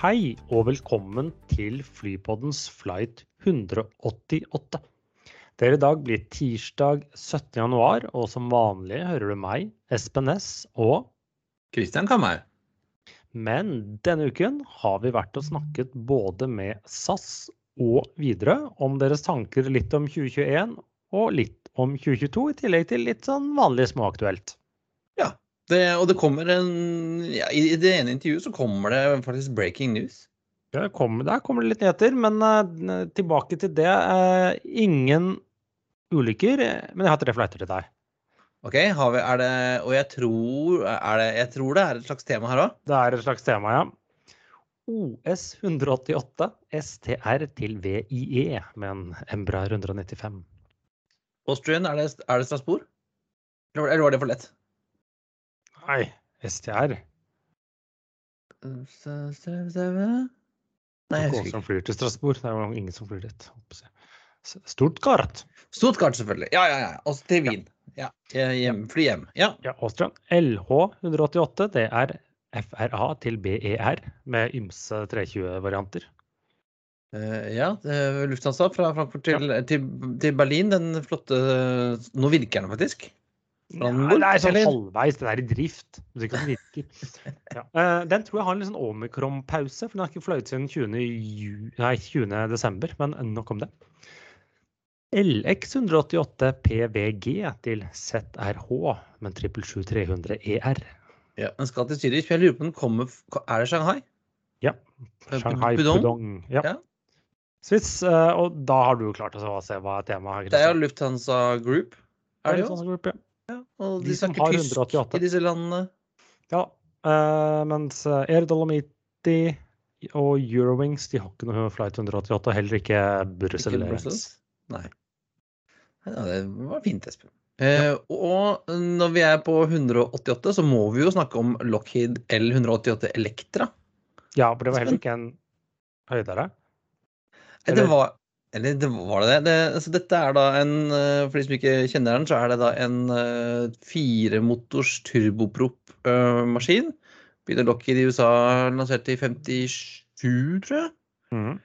Hei og velkommen til Flypoddens flight 188. Det er i dag blir tirsdag 17. januar, og som vanlig hører du meg, Espen Næss og Christian Kammer. Men denne uken har vi vært og snakket både med SAS og Widerøe om deres tanker litt om 2021 og litt om 2022, i tillegg til litt sånn vanlig småaktuelt. Det, og det kommer en ja, I det ene intervjuet så kommer det faktisk breaking news. Ja, kommer, der kommer det litt nyheter, men uh, tilbake til det. Uh, ingen ulykker, men jeg har tre flighter til deg. Ok, har vi, er det, Og jeg tror, det, jeg tror det er et slags tema her òg. Det er et slags tema, ja. OS 188 STR til VIE med en Embra 195. Austrian, er det, er det Strasbourg? Eller var det for lett? Nei, STR. Nei, jeg Ikke husker som ikke. flyr til Strasbourg. Det er jo ingen som flyr dit. Stuttgart. Stuttgart, selvfølgelig. Ja, ja, ja. Og til Wien. Ja. Hjem, fly hjem. Ja. Ja, Austrian. LH 188, det er FRA til BER med ymse 320-varianter. Uh, ja, er Lufthansa fra Frankfurt til, til, til Berlin. Den flotte Nå virker den faktisk. Ja, det er sånn halvveis, den er i drift. Ja. Eh, Den tror jeg har en sånn omikron-pause, for den har ikke fløyet siden 20. Ju nei, 20. desember. Men nok om det. LX 188 PVG til ZRH men 777-300 ER. Ja, den skal til Zürich. for Jeg lurer på om den kommer Er det Shanghai? Ja. Shanghai Pudong? Pudong. Ja. Ja. Swiss, eh, og da har du jo klart å se hva er temaet. Det er jo Lufthansa Group. Er det jo? Lufthansa Group, ja. Ja, og De de som har tysk 188. i disse landene. Ja, uh, mens eh, Air Dolomiti og Eurowings de har ikke noe flight 188, og heller ikke Brussel. Ikke Brussels? Nei. Ja, det var fint, Espen. Eh, og når vi er på 188, så må vi jo snakke om Lockheed L188 Electra. Ja, for det var heller ikke en høydere. Eller- Det var Eller det var det det. altså, dette er da en eh, For de som ikke kjenner den, så er det da en eh, firemotors turboprop-maskin. Begynte Lockheed i USA, lansert i 57, tror jeg. Mm.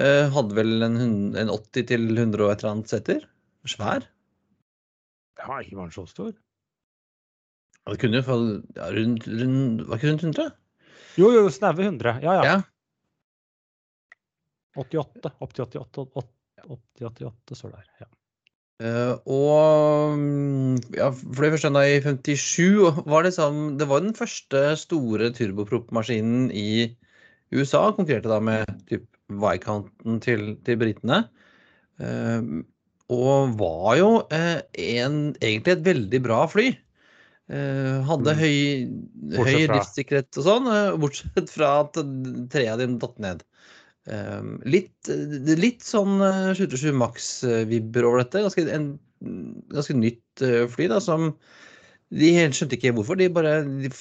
Eh, hadde vel en, en 80 til 100 og et eller annet seter. Svær. Ja, ikke var den så stor. Ja, det kunne jo få ja, rundt, rundt Var ikke rundt 100? Jo, jo, snaue 100. Ja, ja. Ja. 88. Opp til 88. Opp opp til 88 står det her. Ja. Uh, og mm, ja, for det første i 57 var det sånn Det var den første store turboprop-maskinen i USA. Konkurrerte da med typ Vicounten til, til britene. Uh, og var jo uh, en, egentlig et veldig bra fly. Eh, hadde Mm. høy, høy livssikkerhet og sånn, bortsett fra at tre av dem datt ned. Eh, litt, litt sånn uh, 727 Max-vibber over dette. Ganske, en, ganske nytt eh, fly da, som De helt skjønte ikke hvorfor. De bare de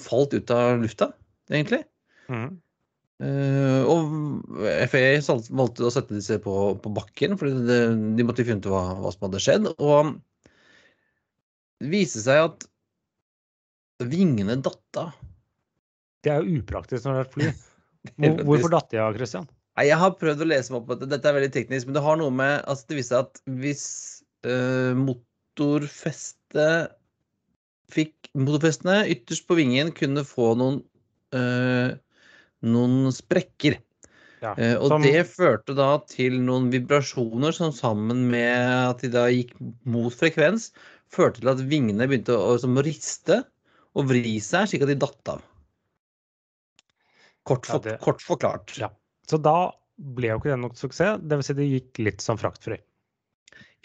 falt ut av lufta, egentlig. Mm. Uh, og FAA valgte å sette disse på, på bakken, for de, de måtte finne ut hva, hva som hadde skjedd. Og det viste seg at vingene datt av. Det er jo upraktisk når det er et fly. Hvor- Hvorfor datt de av, Christian? Nei, Jeg har prøvd å lese meg opp på dette. Dette er veldig teknisk, men det har noe med altså Det viser at hvis uh, motorfestet fikk Motorfestene ytterst på vingen kunne få noen uh, noen sprekker. Ja, Eh, og som- det førte da til noen vibrasjoner som sammen med at de da gikk mot frekvens, førte til at vingene begynte å, som å riste og vri seg, slik at de datt av. Kort, Ja, det- kort forklart. Ja. Så da ble jo ikke det nok suksess. Dvs. Si det gikk litt som fraktfri.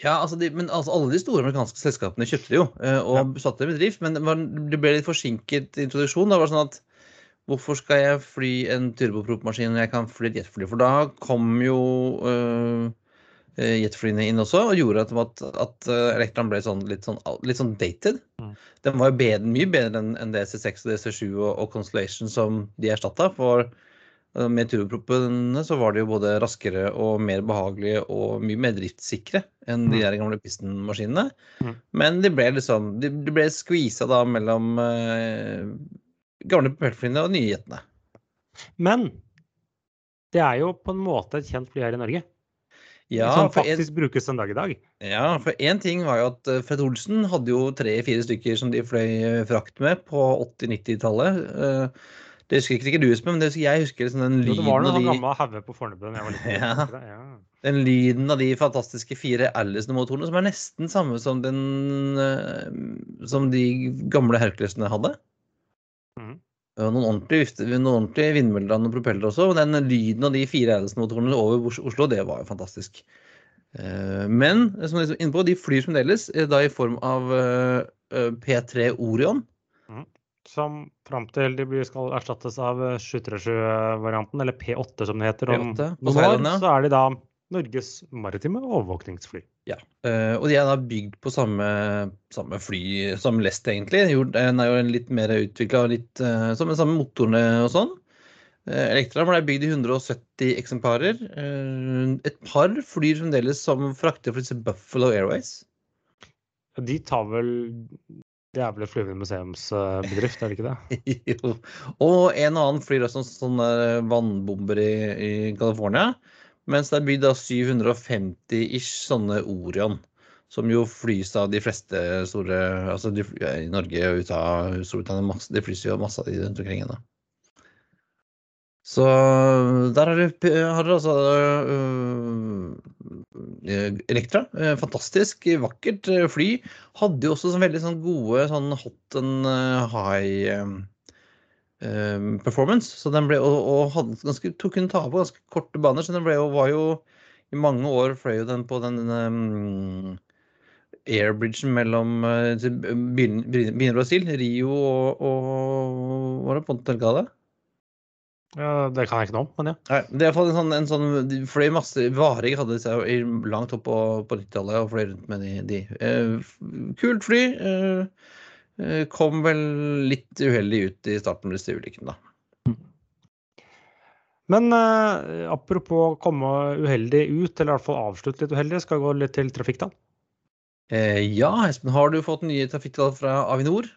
Ja, altså de, men altså alle de store amerikanske selskapene kjøpte det jo, og og satte det i bedrift. Men det, ble litt forsinket introduksjon. Det var sånn at hvorfor skal jeg fly en turbopropmaskin når jeg kan fly et jetfly? For da kom jo øh, jetflyene inn også og gjorde at, at, at Elektron ble sånn, litt, sånn, litt sånn dated. Mm. Den var jo bedre, mye bedre enn en DC6 og DC7 og, og Constellation som de erstatta. For øh, med turboproppene så var de jo både raskere og mer behagelige og mye mer driftssikre enn de Mm. der gamle pistonmaskinene. Mm. Men de ble liksom De, de ble skvisa da mellom eh, gamle propellflyene og nye jetene. Men det er jo på en måte et kjent fly her i Norge. Ja, som for en, brukes den dag i dag. ja, for én ting var jo at eh, Fred Olsen hadde jo tre-fire stykker som de fløy eh, frakt med på 80-90-tallet. Eh, Det husker ikke du, Espen, men det husker jeg husker liksom den det var lyden noen av de, gamle hauger på Fornebu da jeg var liten. Ja. ja. den lyden av de fantastiske fire Allison-motorene, som er nesten samme som den som de gamle Herculesene hadde. Mhm. Og noen ordentlige, noen ordentlige vindmøller og propeller også. Og den lyden av de fire Allison-motorene over Oslo, det var jo fantastisk. Eh, Men som jeg er inne på, de flyr fremdeles eh, da i form av eh, eh, P3 Orion. Som fram til de skal erstattes av eh, 737-varianten, eller P8 som det heter om P8, på noen år, så er de da Norges maritime overvåkningsfly. Eh, og de er da bygd på samme, samme fly som Lest, egentlig. Den er jo litt mer utvikla, eh, som med samme motorene og sånn. Eh, Elektra ble bygd i 170 eksemplarer. Eh, et par flyr fremdeles som frakter for disse Buffalo Airways. De tar vel Det er vel et flyvende museumsbedrift, er det ikke det? Jo. og en og annen flyr også sånne vannbomber i, i California. Mens det er bygd da 750-ish sånne Orion. Som jo flys av de fleste store Altså de, ja, i Norge og av Storbritannia, det flys jo masse av de rundt omkring. ennå. Så der har dere altså øh, Elektra. øh, Fantastisk, vakkert øh, fly. Hadde jo også sånn veldig sånn gode sånn hot and øh, high øh, performance. Så den ble, og, og hadde ganske, to, kunne ta på ganske korte baner. Så den ble var jo I mange år fløy jo den på den um, airbridgen mellom uh, begynner byen Brasil, Rio og, og Var det Ponte Delgada? Ja, det kan jeg ikke noe om, men ja. Nei, det er iallfall en sånn, en sånn de fløy masse Varig hadde disse i langt opp på, på 90-tallet og fløy rundt med de. de. Eh, kult fly. Eh, kom vel litt uheldig ut i starten med disse ulykkene, da. Men eh, apropos komme uheldig ut, eller i hvert fall avslutte litt uheldig, skal gå litt til trafikktall? Eh, ja, Espen, har du fått nye trafikktall fra Avinor?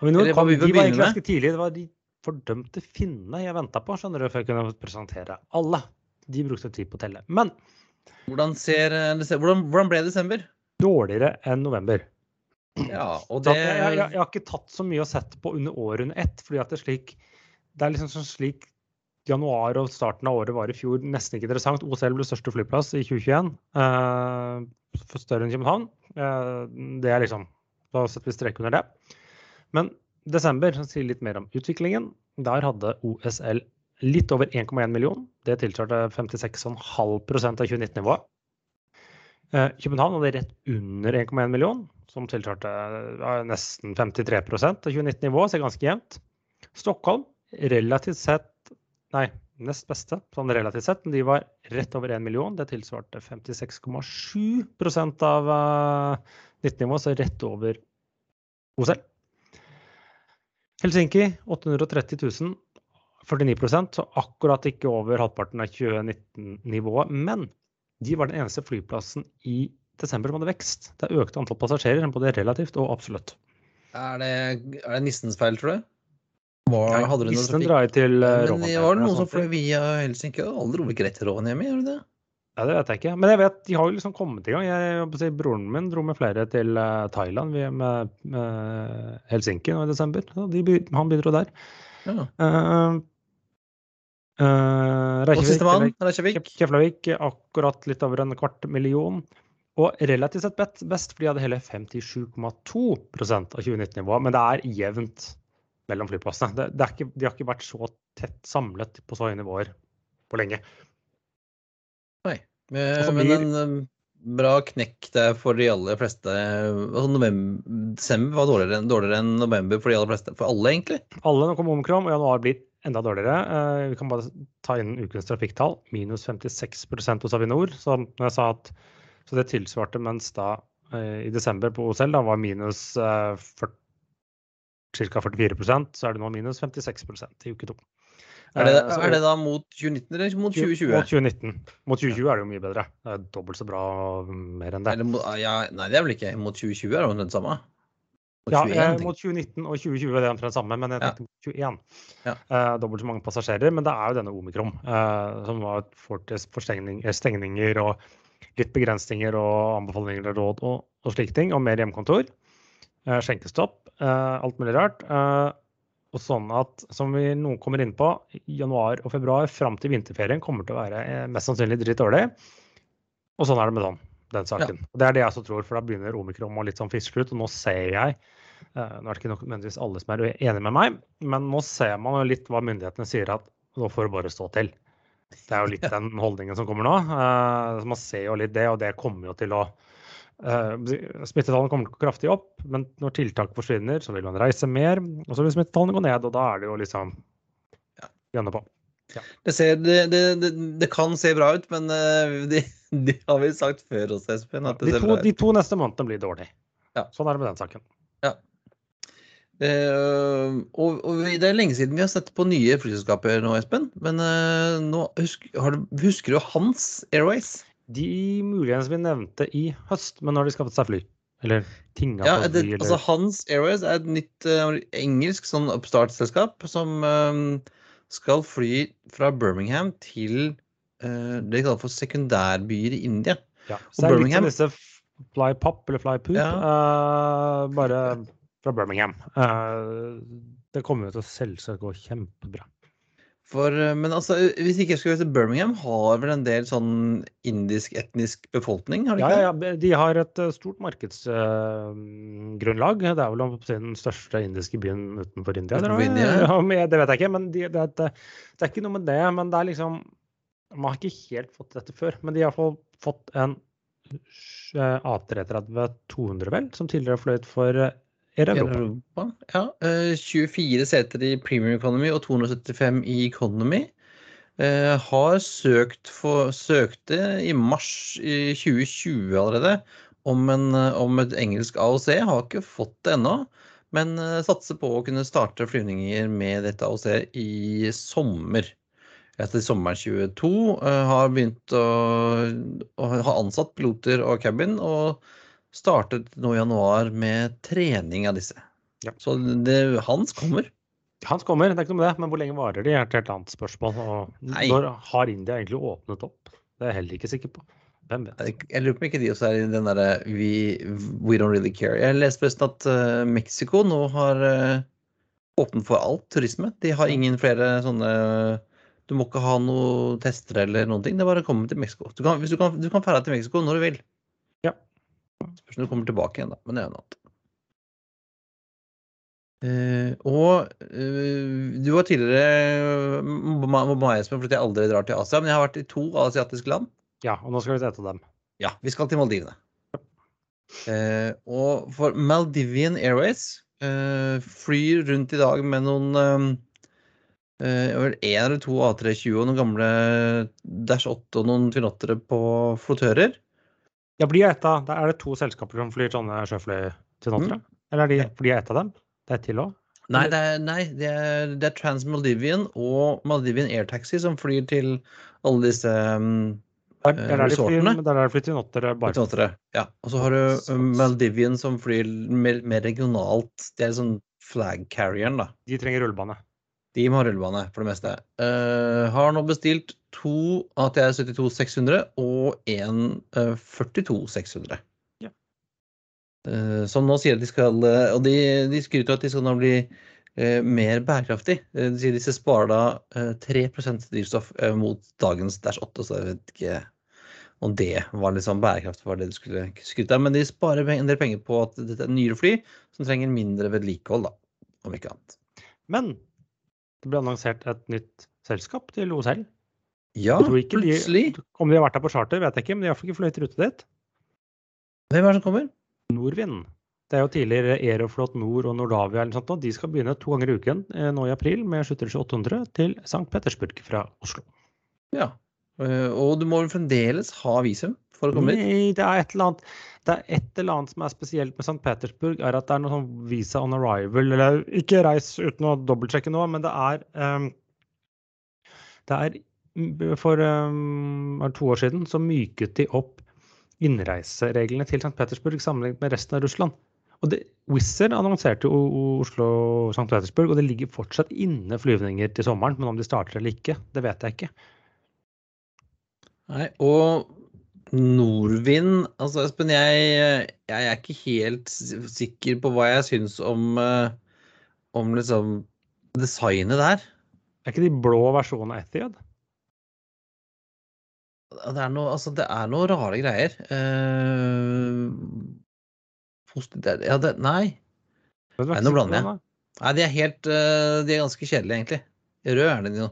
Avinor Eller kom, de var egentlig ganske tidlig. Det var de fordømte finnene jeg venta på, skjønner du, før jeg kunne presentere alle. De brukte tid på å telle. Men Hvordan, ser, eh, hvordan, hvordan ble desember? dårligere enn november. Ja, og det jeg, jeg, jeg har ikke tatt så mye å sette på under året under ett. fordi at det er slik det er liksom sånn slik januar og starten av året var i fjor nesten ikke interessant. OCL ble største flyplass i 2021. Eh, for større enn København. Eh, det er liksom Da setter vi strek under det. Men desember som sier litt mer om utviklingen. Der hadde OSL litt over 1,1 million. Det tilsvarte 56,5% av 2019-nivået. Eh, København hadde rett under 1,1 million, som tilsvarte nesten 53% av 2019-nivået, så det er ganske jevnt. Stockholm relativt sett Nei, nest beste, sånn relativt sett, men de var rett over 1 million. Det tilsvarte 56,7 av uh, 19-nivået, så rett over OSL. Helsinki 830 000, 49% så akkurat ikke over halvparten av 2019-nivået. Men de var den eneste flyplassen i desember som hadde vekst. Det økte antall passasjerer, både relativt og absolutt. Er det, er det nissens feil, tror du? Var, hadde du trafikk? drar til Ja, eh, Men det var det noen som fløy via Helsinki? Alle dro ikke rett til Rovaniemi, gjør de det? Ja, det vet jeg ikke. Men jeg vet, de har jo liksom kommet i gang. Jeg, broren min dro med flere til eh, Thailand med, med Helsinki nå i desember. De, han bidro der. Ja. Uh, Sistemann, Reykjavik. Keflavik akkurat litt over en kvart million. Og relativt sett best, best fordi de hadde hele 57,2% av 2019-nivået. Men det er jevnt mellom flyplassene. Det, det ikke, de har ikke vært så tett samlet på så høye nivåer på lenge. Nei. Eh, Og Men blir- den, eh, bra knekk der for de aller fleste. Altså, november, desember var dårligere, dårligere enn november for de aller fleste. For alle, egentlig. Alle nå kom omikron, og januar blir enda dårligere. Eh, Vi kan bare ta inn ukens trafikktall. Minus 56% hos Avinor. Så, at, så det tilsvarte mens da eh, i desember på OSL da var minus eh, ca. 44% så er det nå minus 56% i uke to. Er det, så- er det da mot 2019 eller mot 2020? Mot 2019. Mot 2020 er det jo mye bedre. Det er dobbelt så bra mer enn det. Eller, ja, nei, det er vel ikke. Mot 2020 er det omtrent den samme. Ja, 21, eh, mot 2019 og 2020 er det omtrent samme, men jeg tenkte mot 21. Ja. Uh, dobbelt så mange passasjerer, men det er jo denne omikron uh, som var for eh, stengninger og litt begrensninger og anbefalinger og råd og, og slike ting, og mer hjemmekontor. Uh, skjenkestopp, eh, alt mulig rart. Eh, og sånn at, som vi nå kommer inn på, januar og februar fram til vinterferien kommer til å være eh, mest sannsynlig dritt dårlig. Og sånn er det med sånn, den saken. Og Det er det jeg også tror, for da begynner omikron og litt sånn fiskeslutt. ut. Og nå ser jeg eh, Nå er det ikke nødvendigvis alle som er enig med meg, men nå ser man jo litt hva myndighetene sier at nå får det bare stå til. Det er jo litt den holdningen som kommer nå. eh, så man ser jo litt det, og det kommer jo til å eh, Smittetallene kommer kraftig opp, men når tiltak forsvinner, så vil man reise mer. Og så vil smittetallene gå ned, og da er det jo liksom gønne på. Det, ser, det, det, det, kan se bra ut, men eh, det de har vi sagt før også, Espen. At det De ser to, bra ut. de to neste månedene blir dårlig. Ja. Sånn er det med den saken. Eh, og, og det er lenge siden vi har sett på nye flyselskaper nå, Espen. Men eh, nå husk, har du, husker du Hans Airways? De muligens vi nevnte i høst, men nå har de skaffet seg fly. Eller tinga Ja, på det, fly, eller altså Hans Airways er et nytt uh, engelsk sånn oppstartsselskap som skal fly fra Birmingham til det de kaller for sekundærbyer i India. ja. og Så det er litt som disse Fly Pop eller Fly Poop, Ja. bare fra Birmingham. Eh, det kommer jo til å selvsagt gå kjempebra. For, eh, men altså, hvis ikke jeg skulle vite, Birmingham har vel en del sånn indisk etnisk befolkning? har de ikke ja, ja, de har et eh, stort markedsgrunnlag. det er vel den største indiske byen utenfor India. Utenfor. India, ja. Det vet jeg ikke, men de, det, det, det er ikke noe med det. Men det er liksom Man har ikke helt fått dette før, men de har fått en eh, A330-200, vel, som tidligere fløyt for eh, det Europa. Ja, eh, 24 seter i premium economy og 275 i economy. Eh, har søkt for, søkte i mars i 2020 allerede om, en, eh, om et engelsk AOC. Har ikke fått det ennå, men eh, satser på å kunne starte flyvninger med dette AOC i sommer. Etter sommeren 22 eh, har begynt å, å ha ansatt piloter og cabin, og startet nå i januar med trening av disse. Ja. Så det, Hans kommer. Hans kommer, det er ikke noe med det, men hvor lenge varer de, er et helt annet spørsmål. Når har India egentlig åpnet opp? Det er jeg heller ikke sikker på. Hvem vet? Jeg lurer på om ikke de også er i den derre we, we don't really care. Jeg leste forresten at uh, Mexico nå har uh, åpnet for alt turisme. De har ingen flere sånne Du må ikke ha noe tester eller noen ting. Det er bare å komme til Mexico. Du kan, du kan, du kan ferde til Mexico når du vil. Spørs om du kommer tilbake igjen, da. Men det er noe annet. Uh, og uh, du var tidligere Må meg som fordi jeg aldri drar til Asia, men jeg har vært i to asiatiske land. Ja, og nå skal vi se etter dem. Ja, vi skal til Maldivene. Uh, og for Maldivian Airways eh, flyr rundt i dag med noen eh, eh, vel en eller to A320 og noen gamle Dash 8 og noen Twin 8-ere på flottører. Ja, blir jeg ett av Er det to selskaper som flyr sånne sjøfly til Notre? Eller er de, blir jeg ett av dem? Det er til òg? Nei, det er, nei, det er, det er Trans Maldivian og Maldivian Air Taxi som flyr til alle disse um, Det er der de flyr, resortene? er de flyr til Notre bare. Twin 8-ere. Ja. Og så har du um, Maldivian som flyr mer, mer regionalt. Det er sånn flag carrieren, da. De trenger rullebane. De må ha rullebane for det meste. Uh, har nå bestilt to ATR 72-600 og en uh, 42-600. Ja. Uh, som nå sier at de skal eh, Og de, de skryter av at de skal nå bli mer bærekraftig. De sier de skal spare da eh, 3 drivstoff mot dagens Dash 8, så jeg vet ikke om det var liksom bærekraft var det du skulle skryte av. Men de sparer en del penger på at dette er nyere fly som trenger mindre vedlikehold, da. Om ikke annet. Men det ble annonsert et nytt selskap til OSL. Ja, plutselig. de-. Om de har vært der på charter, vet jeg ikke, men de har iallfall ikke fløyet rute dit. Hvem er det som kommer? Nordvind. Det er jo tidligere Aeroflot Nord og Nordavia eller noe sånt, og de skal begynne to ganger i uken eh, nå i april med 737-800 til St. Petersburg fra Oslo. Ja. Eh, Og du må vel fremdeles ha visum for å komme dit? Nei, det er et eller annet det er et eller annet som er spesielt med St. Petersburg, er at det er noe sånn visa on arrival, eller ikke reis uten å dobbeltsjekke nå, men det er um, Det er mm, For um, to år siden så myket de opp innreisereglene til St. Petersburg sammenlignet med resten av Russland. Og det, Wizz annonserte jo Oslo-St. Petersburg, og det ligger fortsatt inne flyvninger til sommeren. Men om de starter eller ikke, det vet jeg ikke. Nei, og Norvind Altså, Espen, jeg, jeg er ikke helt sikker på hva jeg syns om, eh, om liksom designet der. Er ikke de blå versjonene av Etihad? Det er noe, altså, det er noe rare greier. Uh, det, ja, det, nei. Er Nei, nå blander jeg. nei, de er helt uh, De er ganske kjedelige, egentlig. Rød er de nå.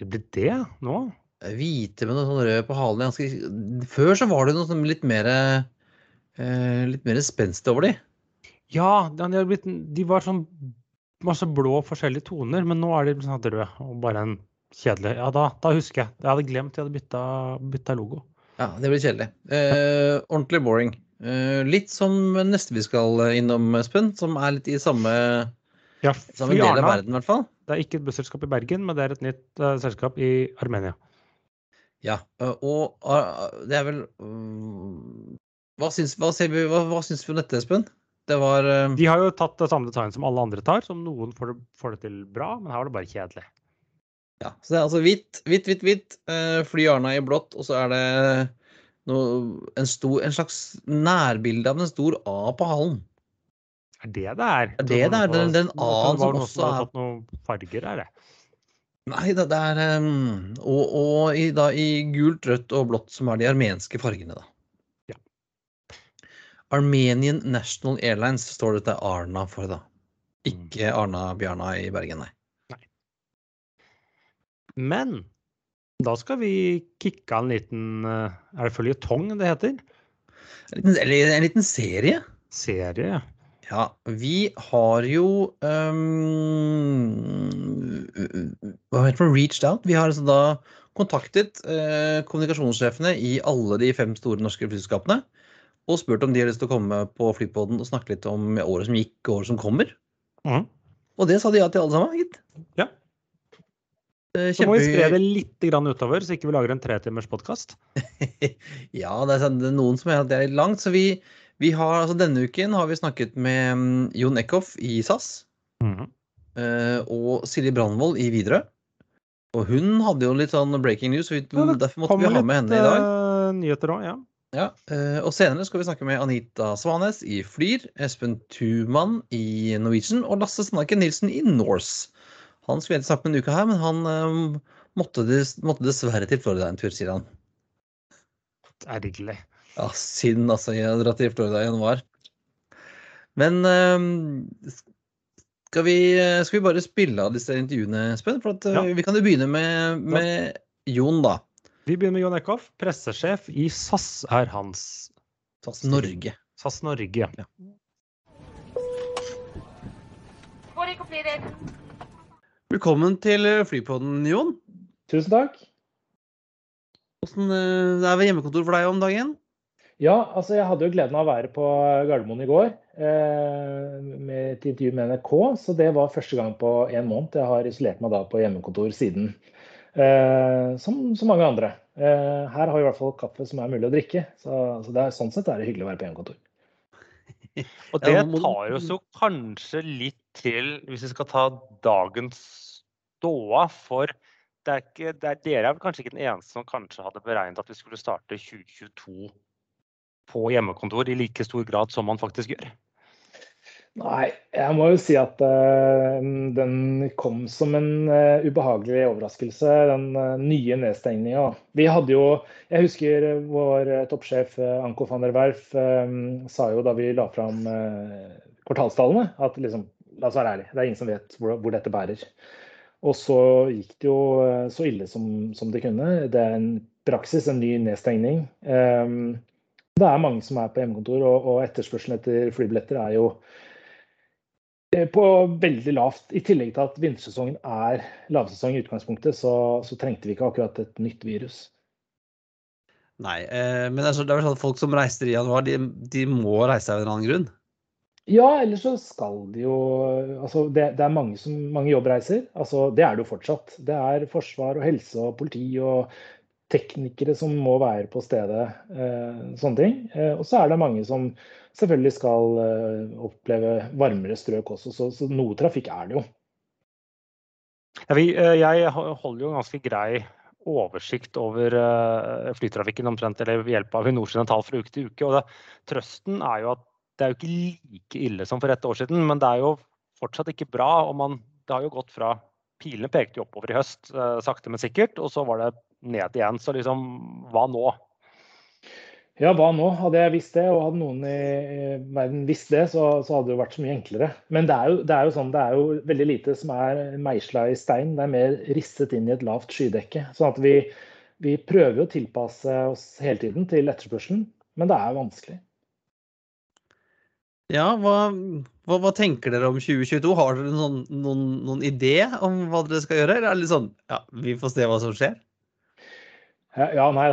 Det blir det nå? Hvite med noe sånn rød på halen. Ganske, før så var det noe sånn litt mer eh, Litt mer spenst over de. Ja, de, blitt, de var sånn masse blå forskjellige toner, men nå er de sånn røde og bare en kjedelig Ja, da, da husker jeg. Jeg hadde glemt de hadde bytta, bytta logo. Ja, det blir kjedelig. Eh, ordentlig boring. Eh, litt som neste vi skal innom, Espen, som er litt i samme, Ja, samme del av verden, i hvert fall. Det er ikke et busselskap i Bergen, men det er et nytt uh, selskap i Armenia. Ja, og det er vel Hva syns, hva, vi, hva, hva syns vi om dette, Espen? Det var De har jo tatt det samme design som alle andre tar, som noen får det, får det til bra, men her var det bare kjedelig. Ja, så det er altså hvitt, hvitt, hvitt, hvitt. Fly Arna i blått, og så er det noe, en, stor, en slags nærbilde av en stor A på halen. Er det det er? Er det det er? Den- den A-en det som noen også har tatt noen farger, er det? Nei, det, det er eh, Og, og i, da, i gult, rødt og blått, som er de armenske fargene, da. Ja. Armenian National Airlines står dette Arna for, da. Ikke Arna Bjarna i Bergen, nei. nei. Men da skal vi kicke en liten eh, Er det føljetong det heter? En liten, eller en liten serie. Serie, ja. Ja, vi har jo um, Hva heter det? Reached out. Vi har altså da kontaktet uh, kommunikasjonssjefene i alle de fem store norske flyselskapene og spurt om de har lyst til å komme på Flypodden og snakke litt om året som gikk og året som kommer. Mm. Og det sa de ja til alle sammen, gitt. Ja. Eh, Så må vi spre det litt grann utover, så ikke vi lager en tretimers podkast. ja, det sånn- det er noen som mener at det er litt langt. Så vi, vi har, altså denne uken har vi snakket med mm, Jon Eckhoff i SAS. eh, og Silje Brandvold i Widerøe. Og hun hadde jo litt sånn breaking news, så derfor måtte vi ha med henne i dag. eh, nyheter også, ja. Ja, eh, og senere skal vi snakke med Anita Svanes i Flyr, Espen Tumann i Norwegian og Lasse Snakken Nilsen i Norse. Han skulle egentlig snakke med en uke her, men han måtte, måtte dessverre til Florida en tur, sier han. Ergerlig. Ja, synd, altså. Jeg har dratt til Florida i januar. Men eh, skal, vi, skal vi bare spille av disse intervjuene, Espen? For at, eh, Ja. Vi kan jo begynne med, med Jon, da. Vi begynner med Jon Eckhoff. Pressesjef i SAS er hans SAS Norge. SAS Norge. Ja. Velkommen til Flypodden, Jon. Tusen takk. Hvordan er det hjemmekontor for deg om dagen? Ja, altså jeg hadde jo gleden av å være på Gardermoen i går eh, med et intervju med NRK. Så det var første gang på en måned. Jeg har isolert meg da på hjemmekontor siden. Eh, som så mange andre. Eh, her har vi i hvert fall kaffe som er mulig å drikke. Så, så det er, sånn sett er det hyggelig å være på hjemmekontor. Og det tar oss jo kanskje litt til, hvis vi skal ta dagens ståa, for det er ikke, det er, dere er vel kanskje ikke den eneste som kanskje hadde beregnet at vi skulle starte 2022 på hjemmekontor i like stor grad som man faktisk gjør. Nei, jeg må jo si at uh, den kom som en uh, ubehagelig overraskelse, den uh, nye nedstengninga. Vi hadde jo Jeg husker vår toppsjef Anko van der Werf sa jo da vi la fram kvartalstallene, at liksom La oss være ærlige, det er ingen som vet hvor, hvor dette bærer. Og så gikk det jo så ille som, som det kunne. Det er en praksis, en ny nedstengning. Eh, Det er mange som er på hjemmekontor, og, og etterspørselen etter flybilletter er jo eh, på veldig lavt. I tillegg til at vintersesongen er lavsesong i utgangspunktet, så, så trengte vi ikke akkurat et nytt virus. Nei, eh, men er, det er vel sånn at folk som reiser i januar, de, de må reise av en annen grunn? Ja, ellers så skal de jo Altså, det, det er mange, som, mange jobbreiser. Altså, det er det jo fortsatt. Det er forsvar og helse og politi og teknikere som må være på stedet. Eh, sånne ting. Eh, og så er det mange som selvfølgelig skal eh, oppleve varmere strøk også, så, så noe trafikk er det jo. Jeg holder jo ganske grei oversikt over flytrafikken omtrent eller ved hjelp av Avinors tall fra uke til uke. og det, Trøsten er jo at det er jo ikke like ille som for et år siden, men det er jo fortsatt ikke bra. og man, Det har jo gått fra Pilene pekte jo oppover i høst, sakte, men sikkert, og så var det ned igjen. Så liksom, hva nå? Ja, hva nå? Hadde jeg visst det, og hadde noen i verden visst det, så, så hadde det jo vært så mye enklere. Men det er, jo, det er, jo, sånn, det er jo veldig lite som er meisla i stein. Det er mer risset inn i et lavt skydekke. Sånn at vi, vi prøver å tilpasse oss hele tiden til etterspørselen, men det er vanskelig. Ja, hva, hva, hva, tenker dere om 2022? Har dere noen, noen, noen idé om hva dere skal gjøre? Eller er det litt sånn ja, vi får se hva som skjer? Ja, nei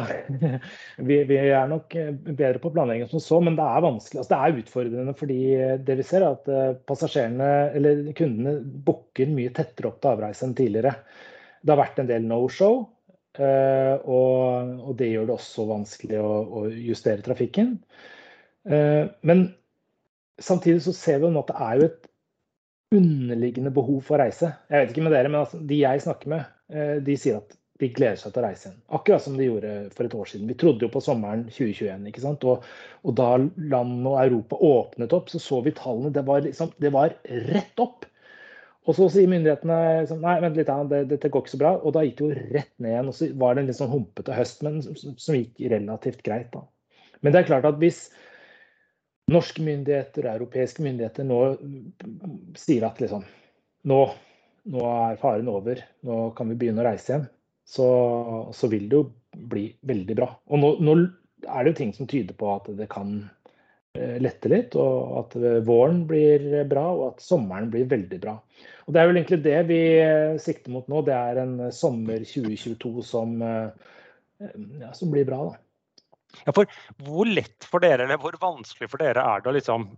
vi, vi, er nok eh, bedre på planlegging som så, men det er vanskelig. Altså, det er utfordrende fordi det vi ser er at eh, passasjerene, eller kundene booker mye tettere opp til avreise enn tidligere. Det har vært en del no-show, eh, og, og, det gjør det også vanskelig å, å justere trafikken. Men samtidig så ser vi nå at det er jo et underliggende behov for reise. Jeg vet ikke med dere, men altså, de jeg snakker med, de sier at de gleder seg til å reise igjen. Akkurat som de gjorde for et år siden. Vi trodde jo på sommeren 2021. ikke sant? Og, og da land og Europa åpnet opp, så så vi tallene. Det var, liksom, det var rett opp. Og så sier myndighetene liksom, nei, vent litt, det, dette går ikke så bra. Og da gikk det jo rett ned igjen. Og så var det en litt sånn humpete høst, men som, som gikk relativt greit. da. Men det er klart at hvis norske myndigheter og europeiske myndigheter nå sier at liksom nå, nå er faren over, nå kan vi begynne å reise igjen så, så, vil det jo bli veldig bra. Og nå, nå, er det jo ting som tyder på at det kan eh, lette litt, og at våren blir bra, og at sommeren blir veldig bra. Og Det er vel egentlig det vi eh, sikter mot nå. Det er en sommer 2022 som, eh, ja, som blir bra. da. Ja, for Hvor lett for dere, eller hvor vanskelig for dere er det å liksom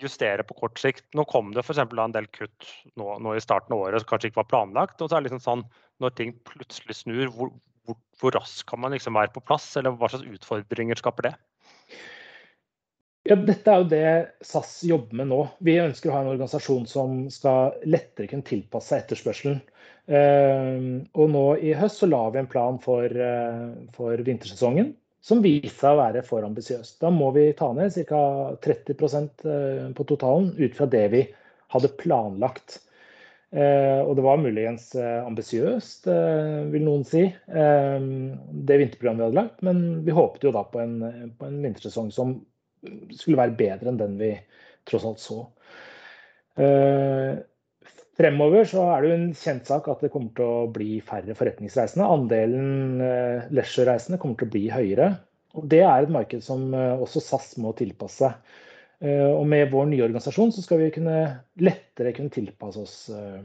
justere på kort sikt. Nå kom det f.eks. en del kutt nå, nå, i starten av året som kanskje ikke var planlagt. og så er det liksom sånn, Når ting plutselig snur, hvor, hvor, hvor raskt kan man liksom være på plass? Eller hva slags utfordringer skaper det? Ja, dette er jo det SAS jobber med nå. Vi ønsker å ha en organisasjon som skal lettere kunne tilpasse seg etterspørselen. Uh, og nå i høst så la vi en plan for, uh, for vintersesongen som viste seg å være for ambisiøs. Da må vi ta ned ca. 30 eh, på totalen ut fra det vi hadde planlagt. Eh, og det var muligens eh, ambisiøst, vil noen si, det vinterprogrammet vi hadde lagt. Men vi håpet jo da på en, på en vintersesong som skulle være bedre enn den vi tross alt så. Fremover så er det jo en kjent sak at det kommer til å bli færre forretningsreisende. Andelen eh, leisure-reisende kommer til å bli høyere. Og Det er et marked som eh, også SAS må tilpasse. Eh, og Med vår nye organisasjon så skal vi kunne lettere kunne tilpasse oss eh,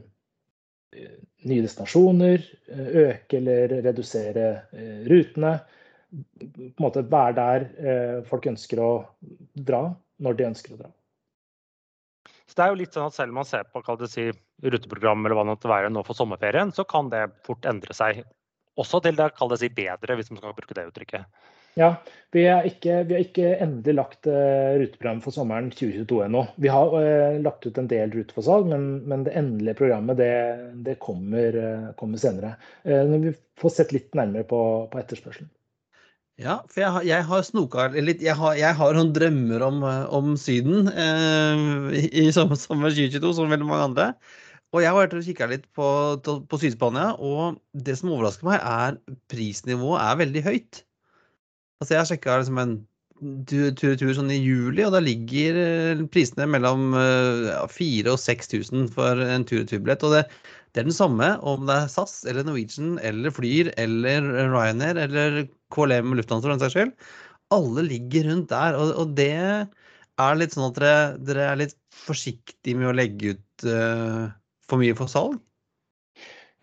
nye destinasjoner, eh, øke eller redusere eh, rutene. På en måte være der folk ønsker å dra, når de ønsker å dra. Så det er jo litt sånn at Selv om man ser på si, ruteprogram eller hva det måtte være nå for sommerferien, så kan det fort endre seg også til det det si bedre, hvis man skal bruke det uttrykket. Ja, vi har ikke, ikke endelig lagt uh, ruteprogram for sommeren 2022 ennå. Vi har uh, lagt ut en del ruter for salg, men, men, det endelige programmet det, det kommer, uh, kommer, senere. vi får sett litt nærmere på, på etterspørselen. Ja, for jeg, jeg har snoka litt Jeg har, jeg har noen drømmer om, om Syden eh, i sommer 2022, som veldig mange andre. Og jeg har vært og kikka litt på, på Syd-Spania, og det som overrasker meg, er prisnivået er veldig høyt. Altså, jeg sjekka liksom en tur-tur sånn i juli, og da ligger eh, prisene mellom ja, 4000 og 6000 for en tur-retur-billett. Og det, det er den samme om det er SAS eller Norwegian eller Flyr eller Ryanair eller KLM Lufthansa for den saks skyld. alle ligger rundt der. Og, og det er litt sånn at dere, dere er litt forsiktige med å legge ut uh, for mye for salg?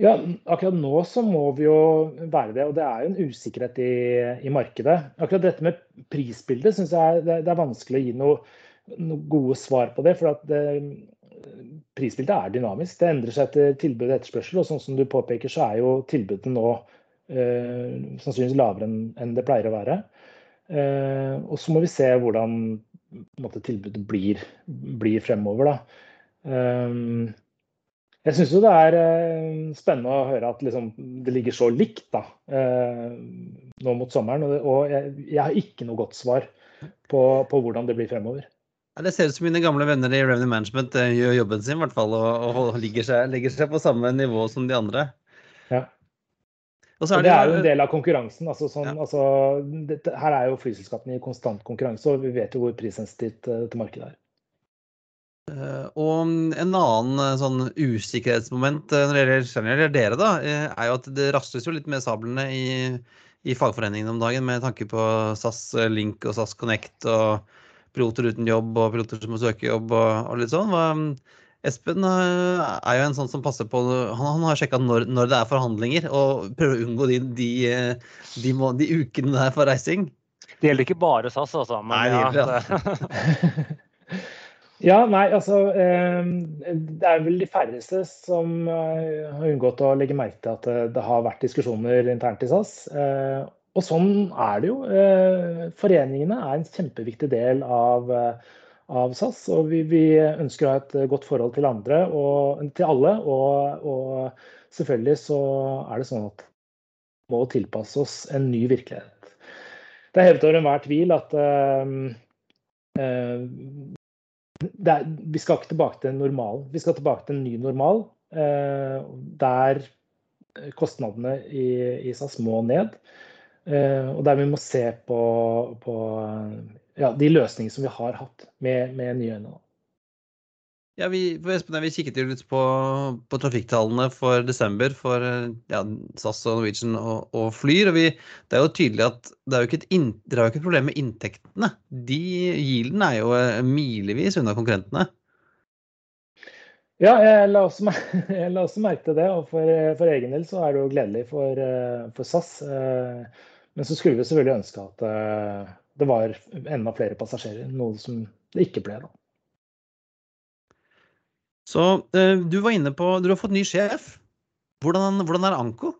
Ja, akkurat nå så må vi jo være det, og det er jo en usikkerhet i, i markedet. Akkurat dette med prisbildet syns jeg det, det, er vanskelig å gi noe, noe gode svar på det. For at det, prisbildet er dynamisk. Det endrer seg etter tilbud og etterspørsel. Og sånn som du påpeker, så er jo tilbudet nå eh, sannsynligvis lavere enn, en det pleier å være. Eh, og så må vi se hvordan måte, tilbudet blir, blir fremover. da. Um, jeg syns jo det er eh, spennende å høre at liksom, det ligger så likt da, eh, nå mot sommeren. Og, jeg, jeg, har ikke noe godt svar på, på hvordan det blir fremover. Ja, det ser ut som mine gamle venner i Revenue Management eh, gjør jobben sin i hvert fall, og, og legger, seg, legger, seg, på samme nivå som de andre. Ja. Og er det, det, er jo en del av konkurransen. Altså, sånn, ja. altså, det, her er jo flyselskapene i konstant konkurranse, og vi vet jo hvor prissensitivt dette markedet er. Uh, og en annen uh, sånn usikkerhetsmoment uh, når det gjelder dere, da, er jo at det rasles jo litt med sablene i, i fagforeningene om dagen med tanke på SAS Link og SAS Connect og piloter uten jobb og piloter som må søke jobb og, og litt sånn. Hva, Espen er jo en sånn som passer på Han, han har sjekka når, når, det er forhandlinger, og prøver å unngå de, de, de, de ukene der for reising. Det gjelder ikke bare SAS, altså. Men Nei, det gjelder, ja. Ja, nei, altså eh, Det er vel de færreste som eh, har unngått å legge merke til at eh, det har vært diskusjoner internt i SAS. Og sånn er det jo. Foreningene er en kjempeviktig del av, av SAS. Og vi, vi, ønsker å ha et godt forhold til andre og til alle. Og, og selvfølgelig så er det sånn at vi må tilpasse oss en ny virkelighet. Det er hevet over enhver tvil at er, vi skal ikke tilbake til normalen. Vi skal tilbake til en ny normal eh, der kostnadene i, i, SAS må ned. Eh, og der vi må se på, på ja, de løsningene som vi har hatt med, med nye øyne. Ja, vi, Espen, vi kikket jo litt på, på trafikktallene for desember for ja, SAS og Norwegian og, og Flyr. og vi, Det er jo tydelig at det er jo ikke et, in, jo ikke et problem med inntektene. De Yielden er jo eh, milevis unna konkurrentene. Ja, jeg la også, jeg la også merke til det. Og for, for, egen del så er det jo gledelig for, eh, for SAS. Eh, men så skulle vi selvfølgelig ønske at det var enda flere passasjerer, noe som det ikke ble. da. Så eh, du var inne på Du har fått ny sjef. Hvordan, hvordan er Anko?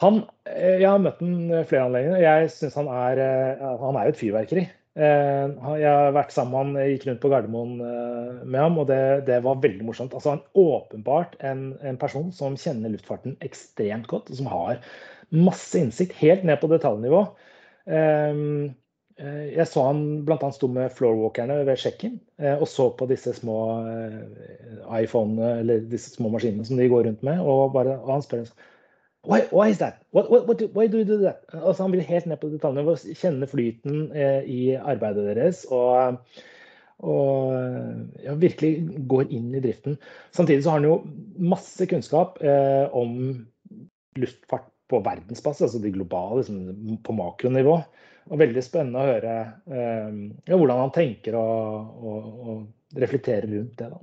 Han, eh, jeg har møtt ham flere anledninger. Jeg syns han er eh, Han er jo et fyrverkeri. Jeg har vært sammen med han, gikk rundt på Gardermoen med ham, og det, det var veldig morsomt. Altså, han Åpenbart en, en, person som kjenner luftfarten ekstremt godt, og som har masse innsikt, helt ned på detaljnivå. Jeg så han bl.a. sto med floorwalkerne ved check-in eh, og så på disse små eh, iPhonene eller disse små maskinene som de går rundt med. Og, bare, og han spør why, why is that? What, what, what, why do you do that? Altså, han vil helt ned på detaljene kjenne flyten i arbeidet deres. Og, og ja, virkelig går inn i driften. Samtidig så har han jo masse kunnskap eh, om luftfart på verdensbasis, altså de globale, liksom, på makronivå. Og veldig spennende å høre eh, hvordan han tenker og, og, og reflekterer rundt det. da.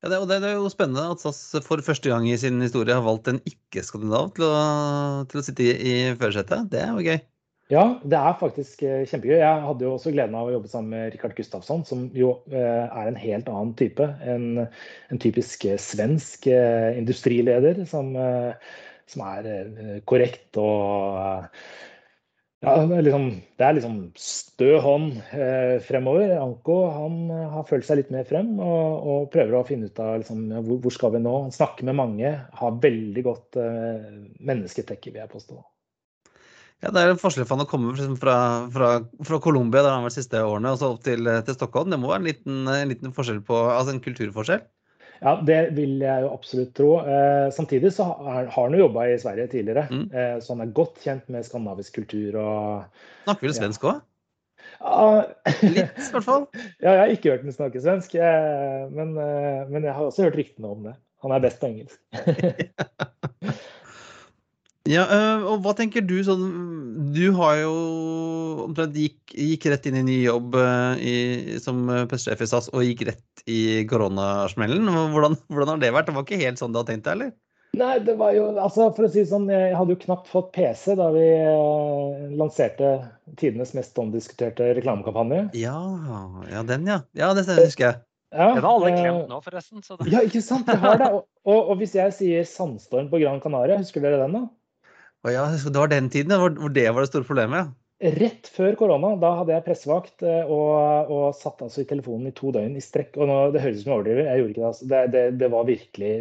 Ja, det, det, er jo spennende at SAS for første gang i sin historie har valgt en ikke-skandinav til, til, å sitte i, i førersetet. Det er jo gøy. Ja, det er faktisk eh, kjempegøy. Jeg hadde jo også gleden av å jobbe sammen med Rikard Gustafsson, som jo eh, er en helt annen type. En, en typisk svensk industrileder som, som er korrekt og ja, det er liksom, det er liksom stø hånd eh, fremover. Anko han eh, har følt seg litt mer frem og, og prøver å finne ut av liksom, hvor, hvor, skal vi nå. Han snakker med mange, har veldig godt eh, mennesketekke, vil jeg påstå. Ja, Det er en forskjell for han å komme fra, fra, fra Colombia, der han har vært de siste årene, og så opp til, til Stockholm. Det må være en liten, en liten forskjell på, altså en kulturforskjell? Ja, det vil jeg jo absolutt tro. Eh, samtidig så har, har han jo jobba i Sverige tidligere, mm. eh, så han er godt kjent med skandinavisk kultur og Snakker vel svensk òg? Ja. Litt, i hvert fall. ja, jeg har ikke hørt ham snakke svensk, eh, men, eh, men, jeg har også hørt ryktene om det. Han er best på engelsk. Ja, øh, og hva tenker du sånn Du har jo omtrent gikk, gikk rett inn i ny jobb øh, i, som pressesjef i SAS og gikk rett i koronasmellen. Hvordan, hvordan har det vært? Det var ikke helt sånn du hadde tenkt deg, eller? Nei, det var jo altså For å si det sånn, jeg hadde jo knapt fått PC da vi eh, lanserte tidenes mest omdiskuterte reklamekampanje. Ja, ja den, ja. Ja, det husker jeg. Ja, det har alle klemt glemt nå, forresten. Så det... Ja, ikke sant? Jeg har det. Og, og, og hvis jeg sier sandstorm på Gran Canaria, husker dere den, da? Å ja, det var den tiden hvor det var det store problemet. Rett før korona, da hadde jeg pressevakt eh, og, og satt altså i telefonen i to døgn i strekk. Og nå, Det høres ut som jeg overdriver, jeg gjorde ikke det. Altså. Det, det, det, var virkelig,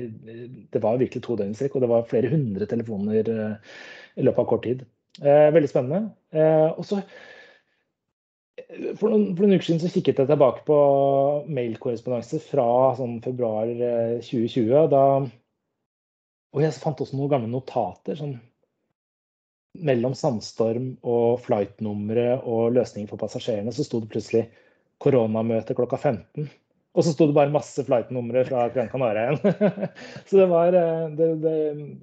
det var virkelig to døgn i strekk, og det var flere hundre telefoner eh, i løpet av kort tid. Eh, veldig spennende. Eh, og så for noen, for noen, uker siden så kikket jeg tilbake på mailkorrespondanse fra sånn februar 2020. Eh, da, og jeg fant også noen gamle notater. sånn mellom sandstorm og flightnumre og løsninger for passasjerene, så sto det plutselig koronamøte klokka 15. Og så sto det bare masse flightnumre fra Gran Canaria igjen. så det var eh, det, det,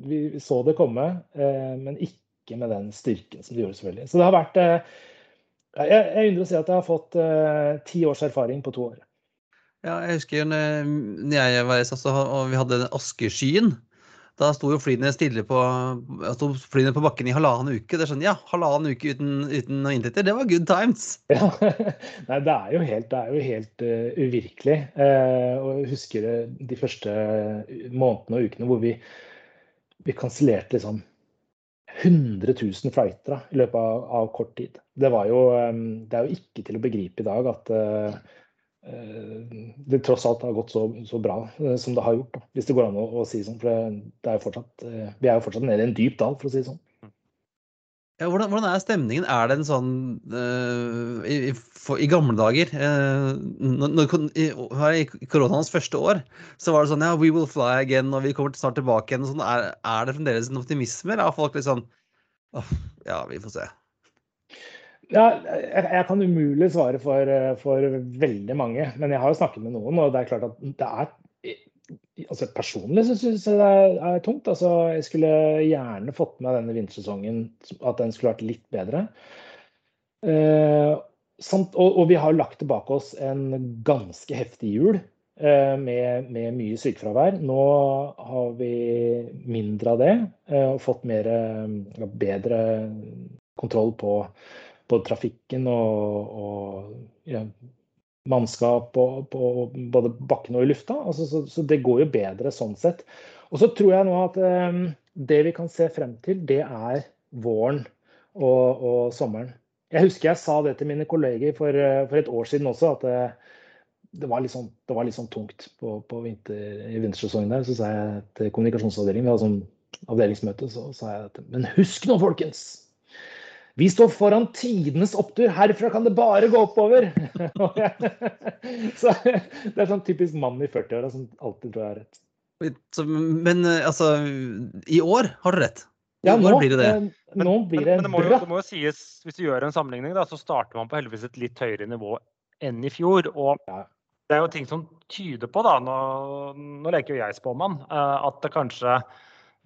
Vi så det komme, eh, men ikke med den styrken som det gjorde, selvfølgelig. Så det har vært eh, Jeg, jeg undrer å si at jeg har fått ti års erfaring på to år. Ja, jeg husker når jeg var i SAS og vi hadde den askeskyen. Da sto jo flyene stille på, flyene på bakken i halvannen uke. Det er sånn, ja, Halvannen uke uten, uten noe inntekter, det var good times. Ja, Nei, det er jo helt, det er jo helt uh, uvirkelig. Uh, og jeg husker de første månedene og ukene hvor vi, vi kansellerte liksom 100 000 flighter i løpet av, av, kort tid. Det, jo, um, det er jo ikke til å begripe i dag at uh, Eh, det tross alt har gått så, så bra eh, som det har gjort. Da. Hvis det går an å, å si sånn. For det, er er fortsatt, eh, vi er jo fortsatt nede i en dyp dal, for å si det sånn. Ja, hvordan, hvordan, er stemningen? Er det en sånn uh, i, for, i, gamle dager uh, når, i, I koronaens første år så var det sånn ja, we will fly again, og vi kommer snart tilbake igjen. Sånn, er, er, det fremdeles en optimisme? Eller er folk litt sånn oh, Ja, vi får se. Ja, jeg, kan umulig svare for, for, veldig mange, men jeg har jo snakket med noen. Og det er klart at det er altså Personlig så syns jeg det er, er, tungt. Altså, jeg skulle gjerne fått med denne vintersesongen, at den skulle vært litt bedre. Eh, samt, og, og, vi har lagt tilbake oss en ganske heftig jul eh, med, med, mye sykefravær. Nå har vi mindre av det eh, og fått mer, bedre kontroll på både trafikken og, og ja, mannskap på, på, både bakken og i lufta. Altså, så, så, det går jo bedre sånn sett. Og så tror jeg nå at um, det vi kan se frem til, det er våren og, og, sommeren. Jeg husker jeg sa det til mine kolleger for, eh, for et år siden også, at eh, det, var, sånn, det var litt sånn tungt på, på vinter, i vintersesongen der. Så sa jeg til kommunikasjonsavdelingen, vi hadde sånn avdelingsmøte, så sa jeg at men husk nå, folkens! Vi står foran tidenes opptur. Herfra kan det bare gå oppover. så Det er sånn typisk mann i 40-åra som alltid tror jeg har rett. Men eh, altså, i år har du rett? I ja, nå blir det det. Men, nå blir det, men, men det, må jo, det må jo sies, hvis du gjør en sammenligning, da, så starter man på heldigvis et litt høyere nivå enn i fjor. Og det er jo ting som tyder på, da, nå, nå leker jo jeg spåmann, eh, at det kanskje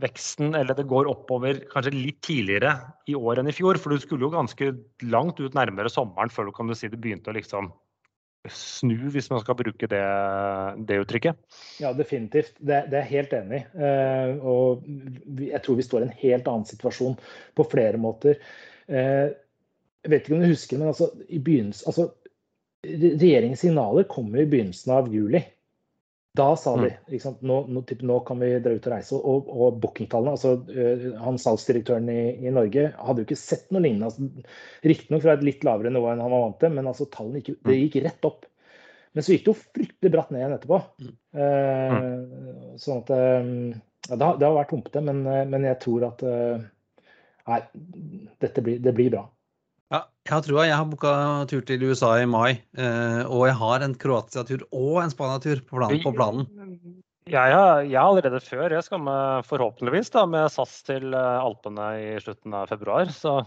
veksten, eller det går oppover kanskje litt tidligere i år enn i fjor. For du skulle jo ganske langt ut nærmere sommeren før du kan du si det begynte å liksom snu, hvis man skal bruke det, det uttrykket. Ja, definitivt. Det, det er jeg helt enig i. Eh, og jeg tror vi står i en helt annen situasjon på flere måter. Eh, jeg vet ikke om du husker, men altså, i begynnelsen, altså, regjeringens signaler kommer i begynnelsen av juli. Da sa de mm. nå, nå, typ, nå, kan vi dra ut og reise. Og, og bookingtallene altså uh, han Salgsdirektøren i, i, Norge hadde jo ikke sett noe lignende. Altså, Riktignok fra et litt lavere nivå enn han var vant til, men altså, tallene gikk, det mm. gikk rett opp. Men så gikk det jo fryktelig bratt ned igjen etterpå. Eh, sånn at uh, ja, det, har, det, har, vært humpete, men, men jeg tror at Nei, dette blir, det blir bra. Ja, jeg har trua. Jeg har booka tur til USA i mai. Eh, og jeg har en Kroatia-tur og en Spania-tur på, planen, på planen. Jeg har, jeg har, allerede før. Jeg skal med, forhåpentligvis da, med SAS til eh, Alpene i slutten av februar. Så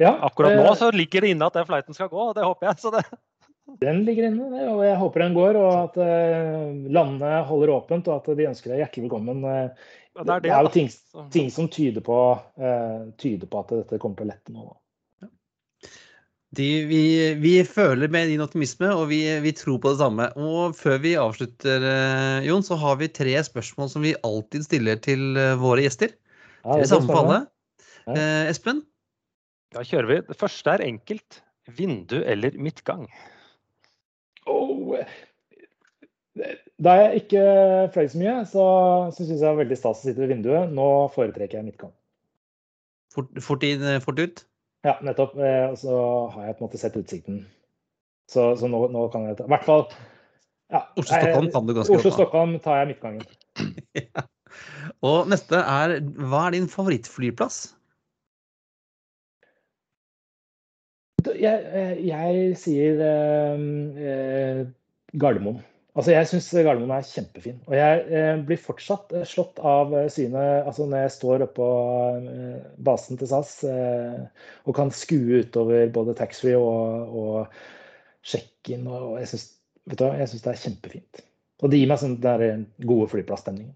ja, akkurat nå så ligger det inne at den flighten skal gå, og det håper jeg. Så det Den ligger inne, og jeg håper den går. Og at landene landet holder åpent, og at de ønsker deg hjertelig velkommen. Eh, Ja, det er det, det er jo ting, ting som tyder på, eh, tyder på at dette kommer til å lette nå. De, vi, vi føler med din optimisme, og vi, vi tror på det samme. Og før vi avslutter, eh, Jon, så har vi tre spørsmål som vi alltid stiller til eh, våre gjester. Ja, Det det er samme for alle. Ja. Eh, Espen? Da kjører vi. Det første er enkelt. Vindu eller midtgang? Oh, da jeg ikke fløy så mye, så, så syns jeg det er veldig stas å sitte ved vinduet. Nå foretrekker jeg midtgang. Fort, fort inn, eh, fort ut? Ja, nettopp. Eh, Og så har jeg på en måte sett utsikten. Så, så nå, nå kan jeg ta I hvert fall ja, Oslo-Stockholm kan du ganske godt. Oslo-Stockholm tar jeg midtgangen. Ja. Og neste er Hva er din favorittflyplass? Jeg, jeg, jeg sier eh, eh, Gardermoen. Altså, jeg syns Gardermoen er kjempefin. Og jeg eh, blir fortsatt eh, slått av eh, synet altså når jeg står oppå eh, basen til SAS eh, og kan skue utover både taxfree og, og check-in. Og jeg syns jeg det er kjempefint. Og det gir meg sånn den gode flyplassstemningen.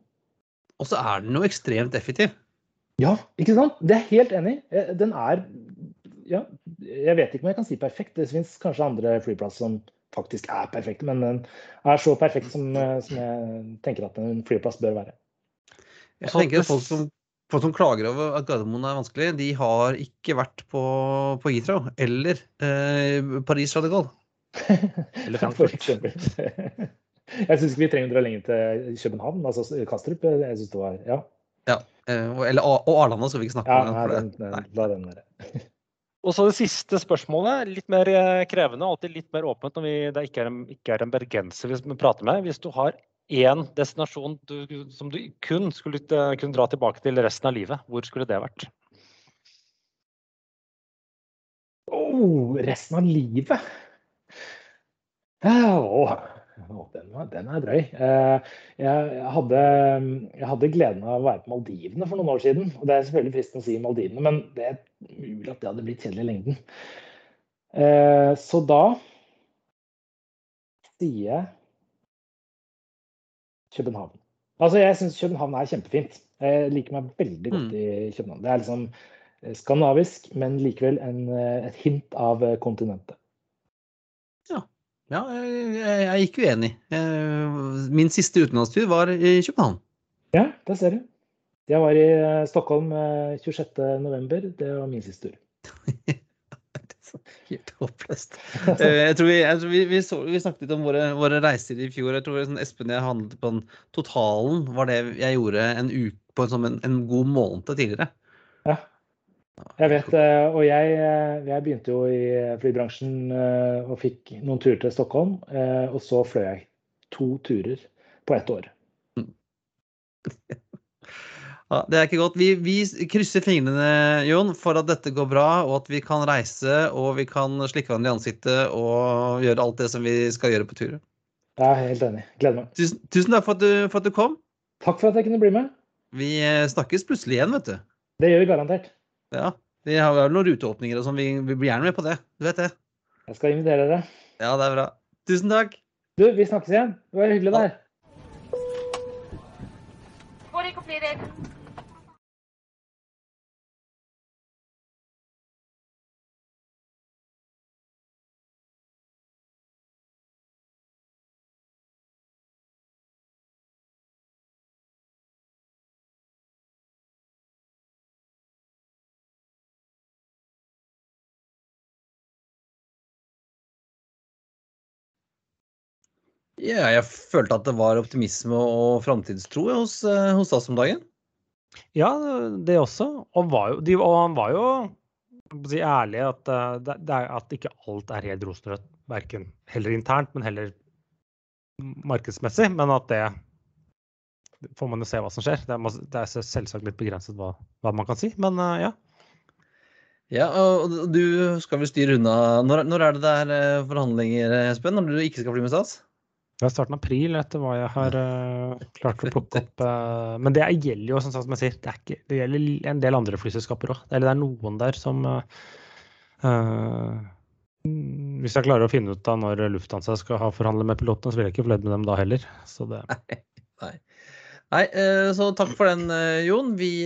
Og så er den jo ekstremt effektiv. Ja, ikke sant? Det er jeg helt enig i. Den er Ja, jeg vet ikke om jeg kan si perfekt. Det finnes kanskje andre flyplasser som faktisk er perfekte, men den er så perfekt som, eh, som jeg tenker at en flyplass bør være. Jeg tenker at folk som, folk som klager over at Gardermoen er vanskelig, de har ikke vært på, på Heathrow eller eh, Paris Radical. de Gaulle. Eller Frankfurt. Jeg syns ikke vi trenger å dra lenger til København, altså Kastrup. Jeg synes det var Ja, Ja. Eh, og- eller, og Arlanda skal vi ikke snakke ja om. nei, for det- den, den, nei. la den være. Og så det siste spørsmålet, litt mer eh, krevende, alltid litt mer åpent når vi, det ikke er, en, ikke er en bergenser vi prater med. Hvis du har én destinasjon du, som du kun skulle eh, kunne dra tilbake til resten av livet, hvor skulle det vært? Oh, resten av livet? Oh. Den, var, den er drøy. Eh, Jeg, hadde, jeg hadde gleden av å være på Maldivene for noen år siden. og Det er selvfølgelig fristende å si Maldivene, men det er mulig at det hadde blitt kjedelig i lengden. Eh, Så da sier jeg København. Altså, jeg syns København er kjempefint. Jeg liker meg veldig godt i København. Det er liksom eh, skandinavisk, men likevel en, et hint av kontinentet. Ja, jeg, jeg er ikke uenig. Eh, Min siste utenlandstur var i København. Ja, der ser du. Jeg var i eh, Stockholm eh, 26.11. Det var min siste tur. Helt håpløst. Eh, Jeg tror vi, jeg tror vi, vi, så, vi snakket litt om våre, våre reiser i fjor. Jeg tror sånn Espen og jeg handlet på en totalen var det jeg gjorde en uke på en, sånn en, en god måned tidligere. Ja. Jeg vet, eh, og jeg, eh, jeg begynte jo i flybransjen eh, og fikk noen turer til Stockholm. Og så fløy jeg to turer på ett år. Ja, det er ikke godt. Vi, vi krysser fingrene, Jon, for at dette går bra, og at vi kan reise og vi kan slikke hverandre i ansiktet og gjøre alt det som vi skal gjøre på tur. Jeg er helt enig. Gleder meg. Tusen, tusen takk for at, du, for at du kom. Takk for at jeg kunne bli med. Vi snakkes plutselig igjen, vet du. Det gjør vi garantert. Ja, Vi har vel noen ruteåpninger og sånn. Vi, vi blir gjerne med på det. Du vet det. Jeg skal invitere dere. Ja, det er bra. Tusen takk. Du, vi snakkes igjen. Det var hyggelig der. Ja, jeg følte at det var optimisme og framtidstro hos, eh, hos oss om dagen. Ja, det også. Og, var jo, de, og han var jo si, ærlig at, eh, det, det er, at ikke alt er helt rosenrødt. Verken heller internt, men heller markedsmessig. Men at det får man jo se hva som skjer. Det er, det er selvsagt litt begrenset hva, hva man kan si, men eh, ja. Ja, og du skal vel styre unna Når, når er det det er forhandlinger, Espen? Når du ikke skal fly med SAS? Det er starten av april, etter hva jeg har uh, klart å plukke opp. Uh, men det er- gjelder jo, som sagt, som jeg sier, det, ikke, det gjelder en del andre flyselskaper òg. Eller det er noen der som uh, Hvis jeg klarer å finne ut av når Lufthansa skal ha forhandle med pilotene, så vil jeg ikke fornøyd med dem da heller. Så det, Nei. Nei, så takk for den, Jon. Vi,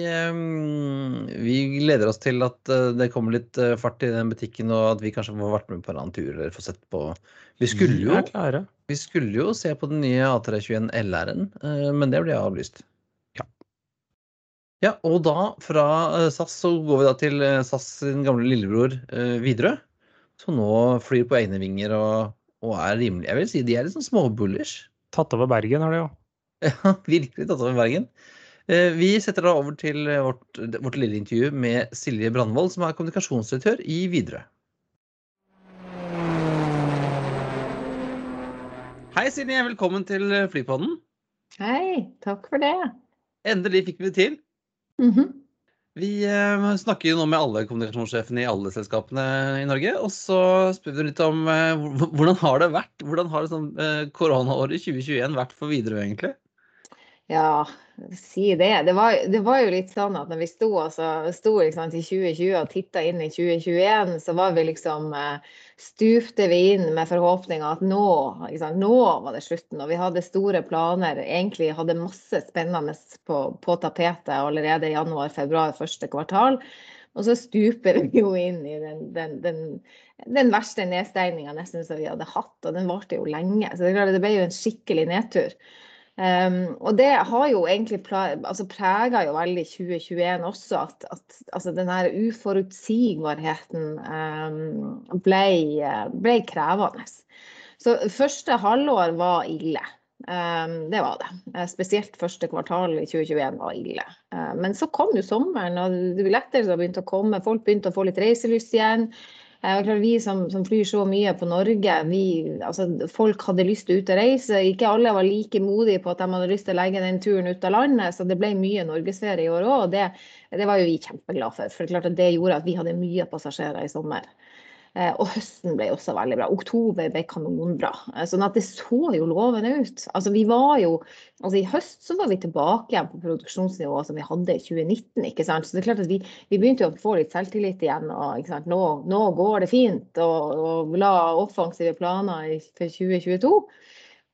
vi gleder oss til at det kommer litt fart i den butikken, og at vi kanskje får vært med på en annen tur eller få sett på Vi skulle vi jo, er klare. Vi skulle jo se på den nye A321 LR-en, eh, men det ble avlyst. Ja. Ja, og da fra eh, SAS så går vi da til eh, SAS sin gamle lillebror Widerøe, som nå flyr på egne vinger og, og er rimelig Jeg vil si de er litt sånn småbullers. Tatt over Bergen har de jo. Ja, virkelig tatt over Bergen. Vi setter da over til vårt, vårt lille intervju med Silje Brandvold, som er kommunikasjonsdirektør i Widerøe. Hei Silje, velkommen til eh, Flypodden. Hei, takk for det. Endelig fikk vi det til. Mhm. Vi eh, snakker jo nå med alle kommunikasjonssjefene i alle selskapene i Norge. Og så spør vi litt om eh, hvordan har det vært? Hvordan har det sånn, eh, koronaåret 2021 vært for Widerøe, egentlig? Ja, si det. Det var, det var jo litt sånn at når vi sto, altså, sto sant, i 2020 og titta inn i 2021, så var vi liksom eh, Stupte vi inn med forhåpninga at nå, sant, nå var det slutten. Og vi hadde store planer. Egentlig hadde masse spennende på, på tapetet allerede i januar-februar første kvartal. Og så stuper vi jo inn i den, den, den, den verste nedstengninga nesten som vi hadde hatt, og den varte jo lenge. Så det ble jo en skikkelig nedtur. Um, og det har jo egentlig altså prega jo veldig 2021 også, at, at altså den her uforutsigbarheten um, ble, ble, krevende. Så første halvår var ille. Um, det var det. Spesielt første kvartal i 2021 var ille. Uh, men så kom jo sommeren, og det billetter begynte å komme. Folk begynte å få litt reiselyst igjen. Vi som, som, flyr så mye på Norge, vi, altså, folk hadde lyst til ut og reise. Ikke alle var like modige på at de hadde lyst til å legge den turen ut av landet, så det ble mye norgesferie i år òg. Og det, det, var jo vi kjempeglade for. For det, det gjorde at vi hadde mye passasjerer i sommer. Og høsten ble også veldig bra. Oktober ble kanonbra. Sånn at det så jo lovende ut. Altså vi var jo, altså I høst så var vi tilbake igjen på produksjonsnivået som vi hadde i 2019. ikke sant? Så det er klart at Vi, vi begynte å få litt selvtillit igjen. og ikke sant? Nå, nå går det fint. Og, og la offensive planer for 2022.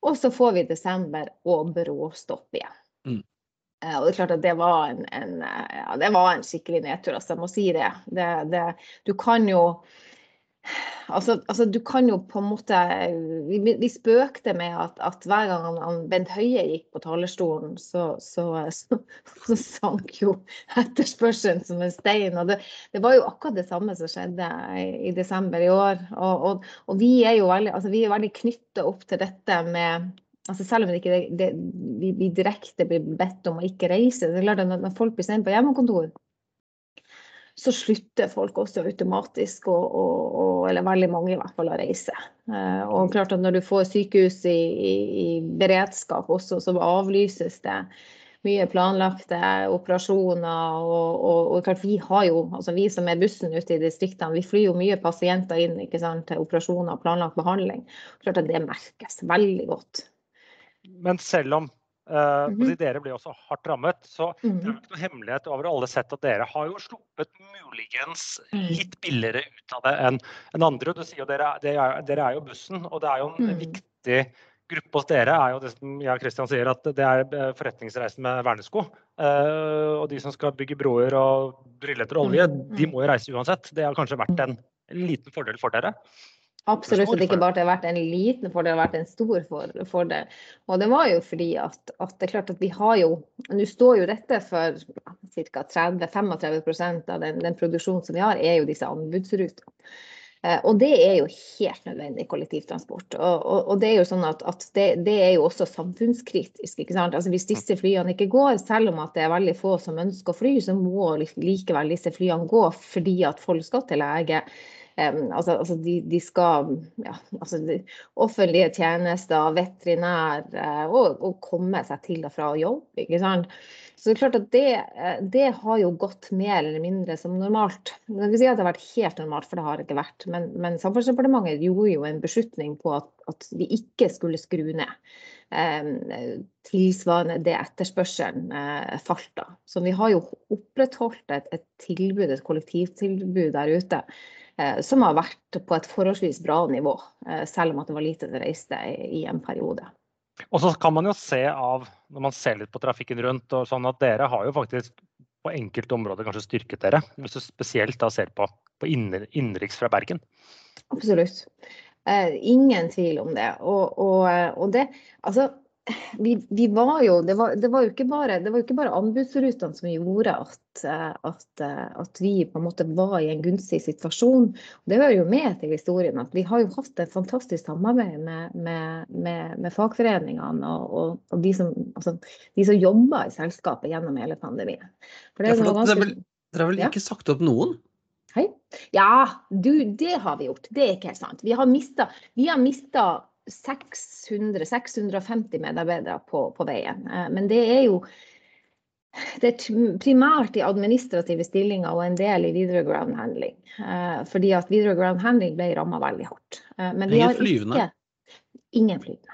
Og så får vi desember og bråstopp igjen. Mm. Og det er klart at det var en, en, ja, det var en skikkelig nedtur. altså Jeg må si det. det, det du kan jo Altså, altså, du kan jo på en måte Vi, vi spøkte med at, at hver gang han, Bent Høie gikk på talerstolen, så, så, så, så sank jo etterspørselen som en stein. Og det, det, var jo akkurat det samme som skjedde i, i desember i år. Og, og, og, vi er jo veldig, altså, veldig knytta opp til dette med altså Selv om det ikke det, vi, vi, direkte blir bedt om å ikke reise. det er klart at Når folk blir sendt på hjemmekontor, så slutter folk også automatisk, og, og, og, eller veldig mange i hvert fall, å reise. Eh, og klart at når du får sykehus i, i, i beredskap også, så avlyses det mye planlagte operasjoner. Og, og, og, klart vi har jo, altså vi som er bussen ute i distriktene, vi flyr jo mye pasienter inn ikke sant, til operasjoner og planlagt behandling. Klart at det merkes veldig godt. Men selv om Uh, mm -hmm. Dere blir også hardt rammet. Så mm -hmm. det er jo ikke noe hemmelighet over alle sett at dere har jo sluppet muligens litt billigere ut av det enn en andre. Du sier jo dere, dere, er, dere er jo bussen, og det er jo en mm. viktig gruppe hos dere er jo det som jeg og Kristian sier, at det er forretningsreisen med vernesko. Uh, og de som skal bygge broer og brille etter olje, de må jo reise uansett. Det har kanskje vært en, en liten fordel for dere? Absolutt. at det ikke bare har vært en liten fordel, det har vært en stor fordel. Og det var jo fordi at, at, det er klart at vi har jo Nå står jo dette for ca. 30-35% av den, den, produksjonen som vi har, er jo disse anbudsrutene. Eh, og det er jo helt nødvendig kollektivtransport. Og, og, og det er jo sånn at, at det, det, er jo også samfunnskritisk. ikke sant? Altså Hvis disse flyene ikke går, selv om at det er veldig få som ønsker å fly, så må likevel disse flyene gå fordi at folk skal til lege Altså, altså de, de, skal ja, altså de, Offentlige tjenester, veterinær uh, og, og, komme seg til og fra jobb. ikke sant? Så det er klart at det, eh, det, har jo gått mer eller mindre som normalt. Jeg vil si at det har vært helt normalt, for det har det ikke vært. Men, men Samferdselsdepartementet gjorde jo en beslutning på at, at vi ikke skulle skru ned. Eh, tilsvarende det etterspørselen eh, falt da. Så vi har jo opprettholdt et, et tilbud, et kollektivtilbud der ute eh, som har vært på et forholdsvis bra nivå, eh, selv om at det var lite som reiste i, i en periode. Og så kan man jo se av, når man ser litt på trafikken rundt, og sånn at dere har jo faktisk på enkelte områder kanskje styrket dere. Hvis du spesielt da ser på, på innenriks fra Bergen. Absolutt. Eh, ingen tvil om det. Og, og, og det, altså vi, vi, var jo det var, det var, jo ikke bare, det var ikke bare anbudsrutene som gjorde at, at, at, vi på en måte var i en gunstig situasjon. Det hører jo med til historien at vi har jo hatt et fantastisk samarbeid med, med, med, med fagforeningene og, og, og de, som, altså, de, som, jobber i selskapet gjennom hele pandemien. For det, ja, for ganske, vel, dere har vel ikke ja? sagt opp noen? Hei? Ja, du, det har vi gjort. Det er ikke helt sant. Vi har mista 600-650 medarbeidere på, på, veien. Eh, men det er jo det er primært i administrative stillinger og en del i videre ground handling. Eh, fordi at videre ground handling ble ramma veldig hardt. Eh, men vi har flyvende? ingen flyvende.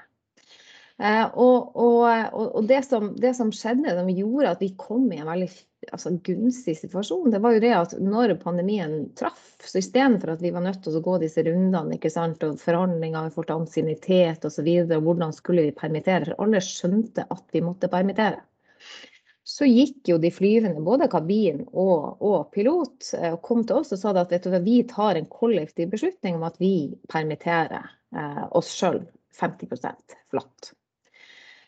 Og, og, og det, som, det, som, skjedde, som gjorde at vi kom i en veldig altså, gunstig situasjon, det var jo det at når pandemien traff, så istedenfor at vi var nødt til å gå disse rundene ikke sant, og forhandlinger i forhold til ansiennitet osv., hvordan skulle vi permittere, for alle skjønte at vi måtte permittere. Så gikk jo de flyvende, både kabin og, og pilot, eh, og kom til oss og sa at du, vi tar en kollektiv beslutning om at vi permitterer eh, oss sjøl 50% flatt.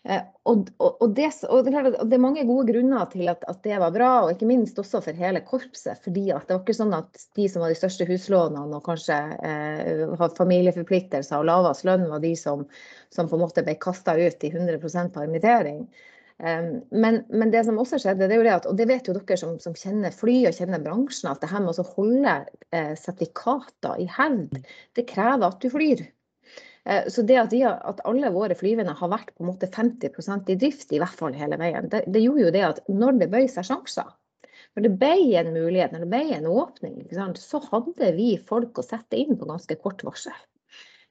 Eh, og, og, og, det, og, det, er mange gode grunner til at, at, det var bra, og ikke minst også for hele korpset. fordi det var ikke sånn at de som hadde de største huslånene og kanskje eh, hadde familieforpliktelser og lavest lønn, var de som, som, på en måte ble kasta ut i 100 permittering. Um, men, men, det som også skjedde, det er jo det at, og det vet jo dere som, som kjenner fly og kjenner bransjen, at det her med å holde eh, sertifikater i hevd, det krever at du flyr. Eh, så det at, de, at, alle våre flyvende har vært på en måte 50% i drift, i hvert fall hele veien, det, det gjorde jo det at når det bøy seg sjanser, når det ble en mulighet, når det ble en åpning, så hadde vi folk å sette inn på ganske kort varsel.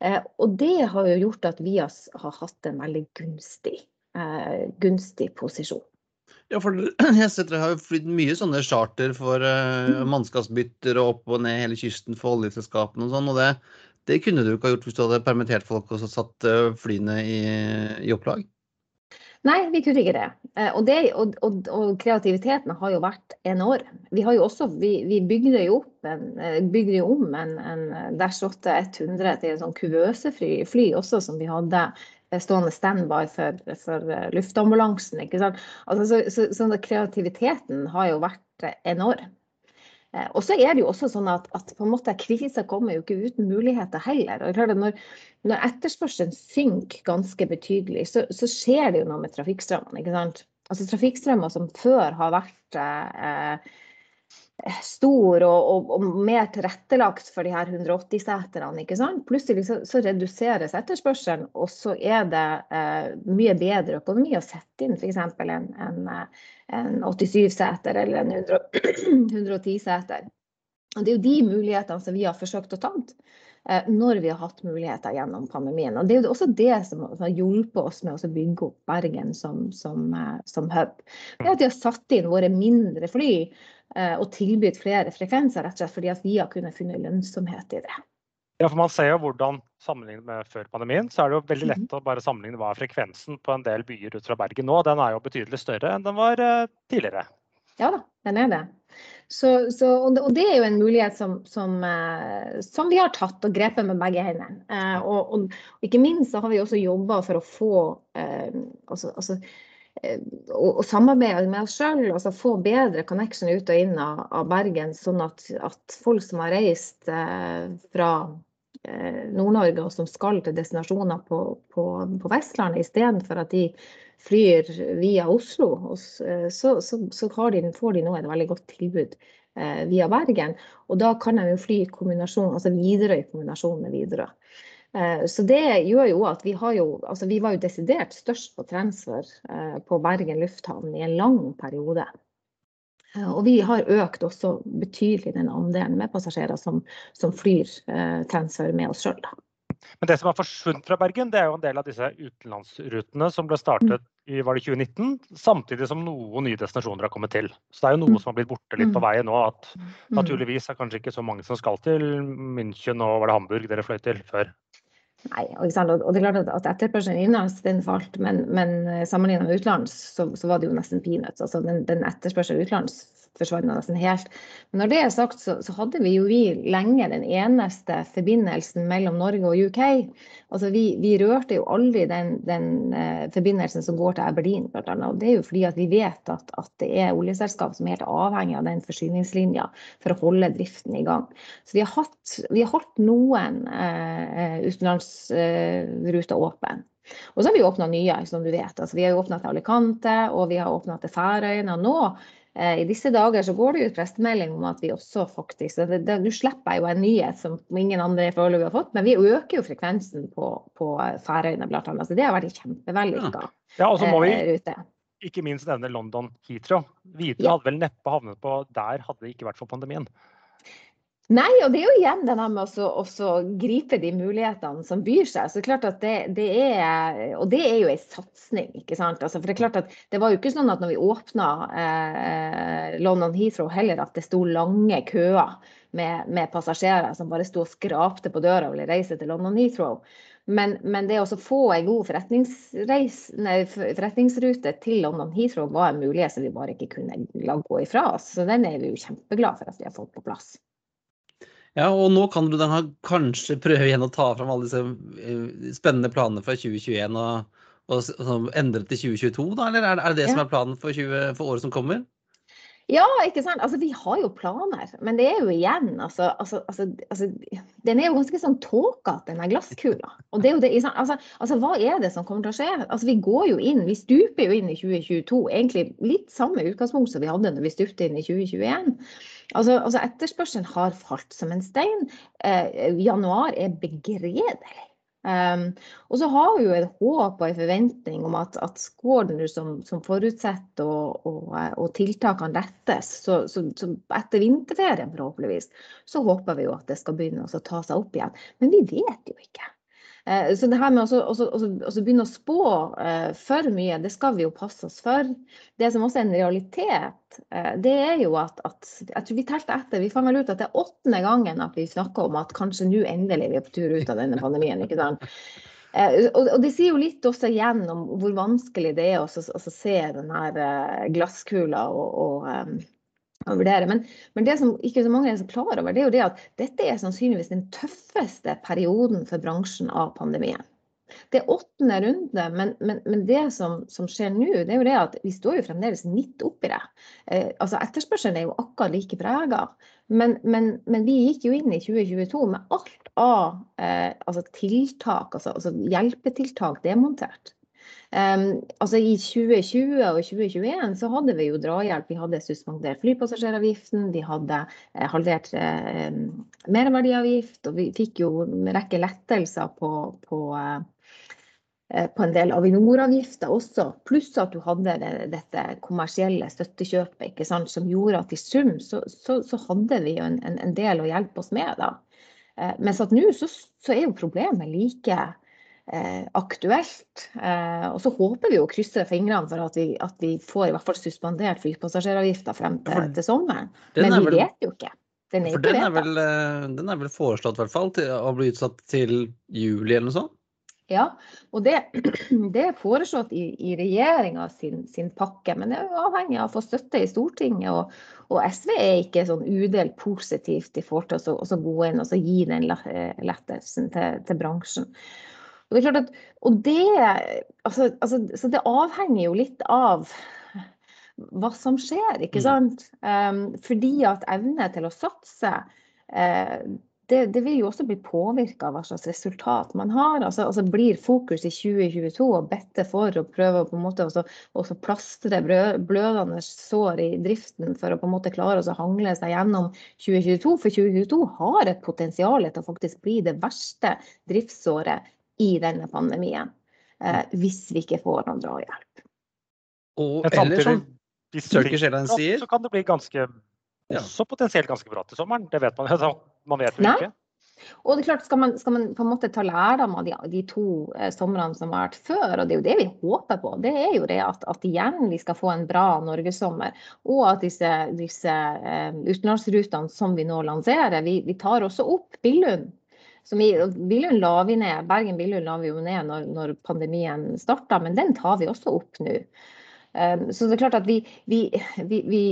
Eh, og det har jo gjort at vi har hatt en veldig gunstig, eh, gunstig posisjon. Ja, for jeg ser dere har jo flydd mye sånne charter for uh, mannskapsbytter og opp og ned hele kysten for oljeselskapene og sånn. Og det, det kunne du ikke ha gjort hvis du hadde permittert folk og satt eh, flyene i, i opplag? Nei, vi kunne ikke det. Eh, og, det og, og, og, kreativiteten har jo vært enorm. Vi, har jo også, vi, vi bygde jo opp en, eh, bygde om en, en Dash 8 100 til en sånn kuvøsefly fly også, som vi hadde stående standby for, for luftambulansen. ikke sant? Altså, så, så, så kreativiteten har jo vært enorm. Eh, og så er det jo også sånn at, at på en måte kriser kommer jo ikke uten muligheter heller. og når, når etterspørselen synker ganske betydelig, så, så, skjer det jo noe med trafikkstrømmene. ikke sant? Altså Trafikkstrømmer som før har vært eh, stor og, og, og, mer tilrettelagt for de her 180-seterne. ikke sant? Plutselig så, så, reduseres etterspørselen, og så er det eh, mye bedre økonomi å sette inn f.eks. en, en, en 87-seter eller en 110-seter. Og Det er jo de mulighetene som vi har forsøkt å ta eh, når vi har hatt muligheter gjennom pandemien. Og Det er jo også det som har hjulpet oss med å bygge opp Bergen som, som, eh, som hub. Det at vi har satt inn våre mindre fly Eh, og tilbudt flere frekvenser, rett og slett fordi vi har kunnet finne lønnsomhet i det. Ja, for Man ser jo hvordan sammenlignet med før pandemien, så er det jo veldig lett mhm. å bare sammenligne hva er frekvensen på en del byer ut fra Bergen nå. Den er jo betydelig større enn den var eh, tidligere. Ja da, den er det. Så, så, og, det, er jo en mulighet som, som, eh, som vi har tatt og grepet med begge hendene. Og, og, og, ikke minst så har vi også jobba for å få eh, altså, altså, og, og samarbeide med oss sjøl, altså få bedre connection ut og inn av, av Bergen, sånn at, at, folk som har reist eh, fra eh, Nord-Norge og som skal til destinasjoner på, på, på Vestlandet, istedenfor at de flyr via Oslo, og, så, så, så de, får de nå et veldig godt tilbud eh, via Bergen. Og da kan de jo fly kombinasjon, altså Widerøe i kombinasjon med Widerøe. Eh, så det gjør jo at vi har jo Altså vi var jo desidert størst på transfer eh, på Bergen lufthavn i en lang periode. Eh, og vi har økt også betydelig den andelen med passasjerer som, som flyr transfer med oss sjøl, Men det som har forsvunnet fra Bergen, det er jo en del av disse utenlandsrutene som ble startet i var det 2019, samtidig som noen nye destinasjoner har kommet til. Så det er jo noe Mm. som har blitt borte litt på veien nå. At Mm. naturligvis er kanskje ikke så mange som skal til München og var det Hamburg dere fløy til før. Nei, og, det er klart at, at etterspørselen innenlands den falt, men, men sammenlignet med utenlands så, så var det jo nesten peanuts. Altså den, den etterspørselen utenlands forsvant nesten helt. Men når det er sagt, så, så hadde vi jo vi lenge den eneste forbindelsen mellom Norge og UK. Altså vi, vi rørte jo aldri den, den eh, forbindelsen som går til Aberdeen, bl.a. Og det er jo fordi at vi vet at, at det er oljeselskap som er helt avhengig av den forsyningslinja for å holde driften i gang. Så vi har, hatt, vi har holdt noen eh, utenlandsruter åpne. Og så har vi åpna nye, som du vet. Altså, vi har åpna til Alicante og vi har åpna til Færøyene. Og nå eh, i disse dager så går det ut pressemelding om at vi også faktisk Nå slipper jeg jo en nyhet som ingen andre foreløpig har fått, men vi øker jo frekvensen på, på Færøyene bl.a. Så det har vært kjempevellykka Ja, og så vi eh, rute. ikke minst nevne London Heathrow. Videre Ja. hadde vel neppe havnet på der hadde det ikke vært for pandemien. Nei, og det er jo igjen det der med å også gripe de mulighetene som byr seg. Så det er klart at det, det er, Og det er jo en satsing, ikke sant. Altså, for det er klart at det var jo ikke sånn at når vi åpna eh, London Heathrow heller, at det sto lange køer med, med passasjerer som bare sto og skrapte på døra og ville reise til London Heathrow. Men, men det å få en god nei, forretningsrute til London Heathrow var en mulighet som vi bare ikke kunne la gå ifra oss. Så den er vi jo kjempeglad for at vi har fått på plass. Ja, og nå kan du da kanskje prøve igjen å ta fram alle disse eh, spennende planene fra 2021 og, og, og endre til 2022, da? Eller er det, er det det som er planen for, 20, for året som kommer? Ja, ikke sant. Altså, vi har jo planer, men det er jo igjen altså, altså, altså, altså Den er jo ganske sånn tåkete, den der glasskula. Og det er jo det, altså, altså, hva er det som kommer til å skje? Altså, vi går jo inn, vi stuper jo inn i 2022, egentlig litt samme utgangspunkt som vi hadde når vi stupte inn i 2021. Altså, altså Etterspørselen har falt som en stein. Eh, januar er begredelig. Um, og så har vi jo et håp og en forventning om at, at skåren som, som forutsetter og, og, og tiltakene rettes, så, så, så etter vinterferien forhåpentligvis, så håper vi jo at det skal begynne å ta seg opp igjen. Men vi vet jo ikke. Eh, Så det her med å begynne å spå eh, for mye, det skal vi jo passe oss for. Det som også er en realitet, eh, det er jo at, at jeg tror vi telte etter, vi fant vel ut at det er åttende gangen at vi snakker om at kanskje nå endelig er vi på tur ut av denne pandemien. ikke sant? Og, det sier jo litt også igjen om hvor vanskelig det er å se den her glasskula og, og, og vurdere. Men, men det som ikke så mange er så klar over, det er jo det at dette er sannsynligvis den tøffeste perioden for bransjen av pandemien. Det er åttende runde, men, men, men det som, som skjer nå, det er jo det at vi står jo fremdeles midt oppi det. Eh, altså Etterspørselen er jo akkurat like prega. Men vi gikk jo inn i 2022 med alt av eh, altså tiltak, altså, altså hjelpetiltak demontert. Um, altså I 2020 og 2021 så hadde vi jo drahjelp. Vi hadde suspendert flypassasjeravgiften, vi hadde eh, halvert eh, merverdiavgift, og vi fikk jo en rekke lettelser på, på, eh, på en del Avinor-avgifter også. Pluss at du hadde det, dette kommersielle støttekjøpet ikke sant, som gjorde at i sum så, så, så hadde vi jo en, en, del å hjelpe oss med. da. Eh, mens at nå så, så er jo problemet like eh, aktuelt. Eh, og så håper vi å krysse fingrene for at vi, at vi får i hvert fall suspendert flypassasjeravgifta frem til, til sommeren. Men vi vel- vet jo ikke. Den er ikke den er, vel, eh, den er vel foreslått i hvert fall til å bli utsatt til juli eller noe sånt? Ja, og det, det er foreslått i, i regjeringa sin, sin pakke, men det er jo avhengig av å få støtte i Stortinget. Og, og SV er ikke sånn udelt positivt i forhold til å gå inn og så gi den eh, lettelsen til, til bransjen. Og det er klart at, og det, altså, altså, så det avhenger jo litt av hva som skjer, ikke Mm. sant? Um, fordi at evne til å satse uh, det, det vil jo også bli påvirka av hva slags resultat man har. Altså, altså Blir fokus i 2022 og bedte for å prøve å på en måte også, også plastre blødende sår i driften for å på en måte klare å hangle seg gjennom 2022? For 2022 har et potensial til å faktisk bli det verste driftsåret i denne pandemien. Eh, hvis vi ikke får noen drahjelp. Og Men eller som det blir sier så kan det bli ganske også potensielt ganske bra til sommeren. Det vet man jo. Man vet jo ikke. Og det er klart, skal man, skal man på en måte ta lærdom av de, de to eh, somrene som har vært før, og det er jo det vi håper på, det er jo det at, at igjen vi skal få en bra norgessommer. Og at disse, disse eh, utenlandsrutene som vi nå lanserer, vi, vi tar også opp Billund. Som vi, Billund la vi ned, Bergen-Billund la vi jo ned når, når pandemien starta, men den tar vi også opp nå. Um, så det er klart at vi, vi, vi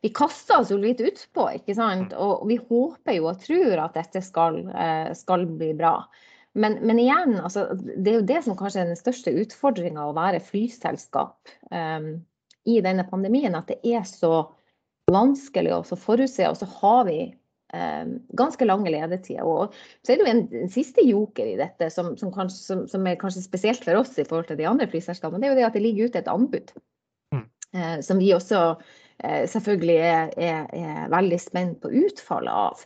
vi kaster oss jo litt utpå, ikke sant. Og vi håper jo og tror at dette skal, eh, skal bli bra. Men, men, igjen, altså, det er jo det som kanskje er den største utfordringa å være flyselskap um, i denne pandemien. At det er så vanskelig å forutse. Og så har vi ganske lange ledetider. Og så er det jo en, en siste joker i dette, som, som, kanskje, som, som, er kanskje spesielt for oss i forhold til de andre flyselskapene. Det er jo det at det ligger ute et anbud. Mm. Uh, som vi også Eh, selvfølgelig er, er, er, veldig spent på utfallet av.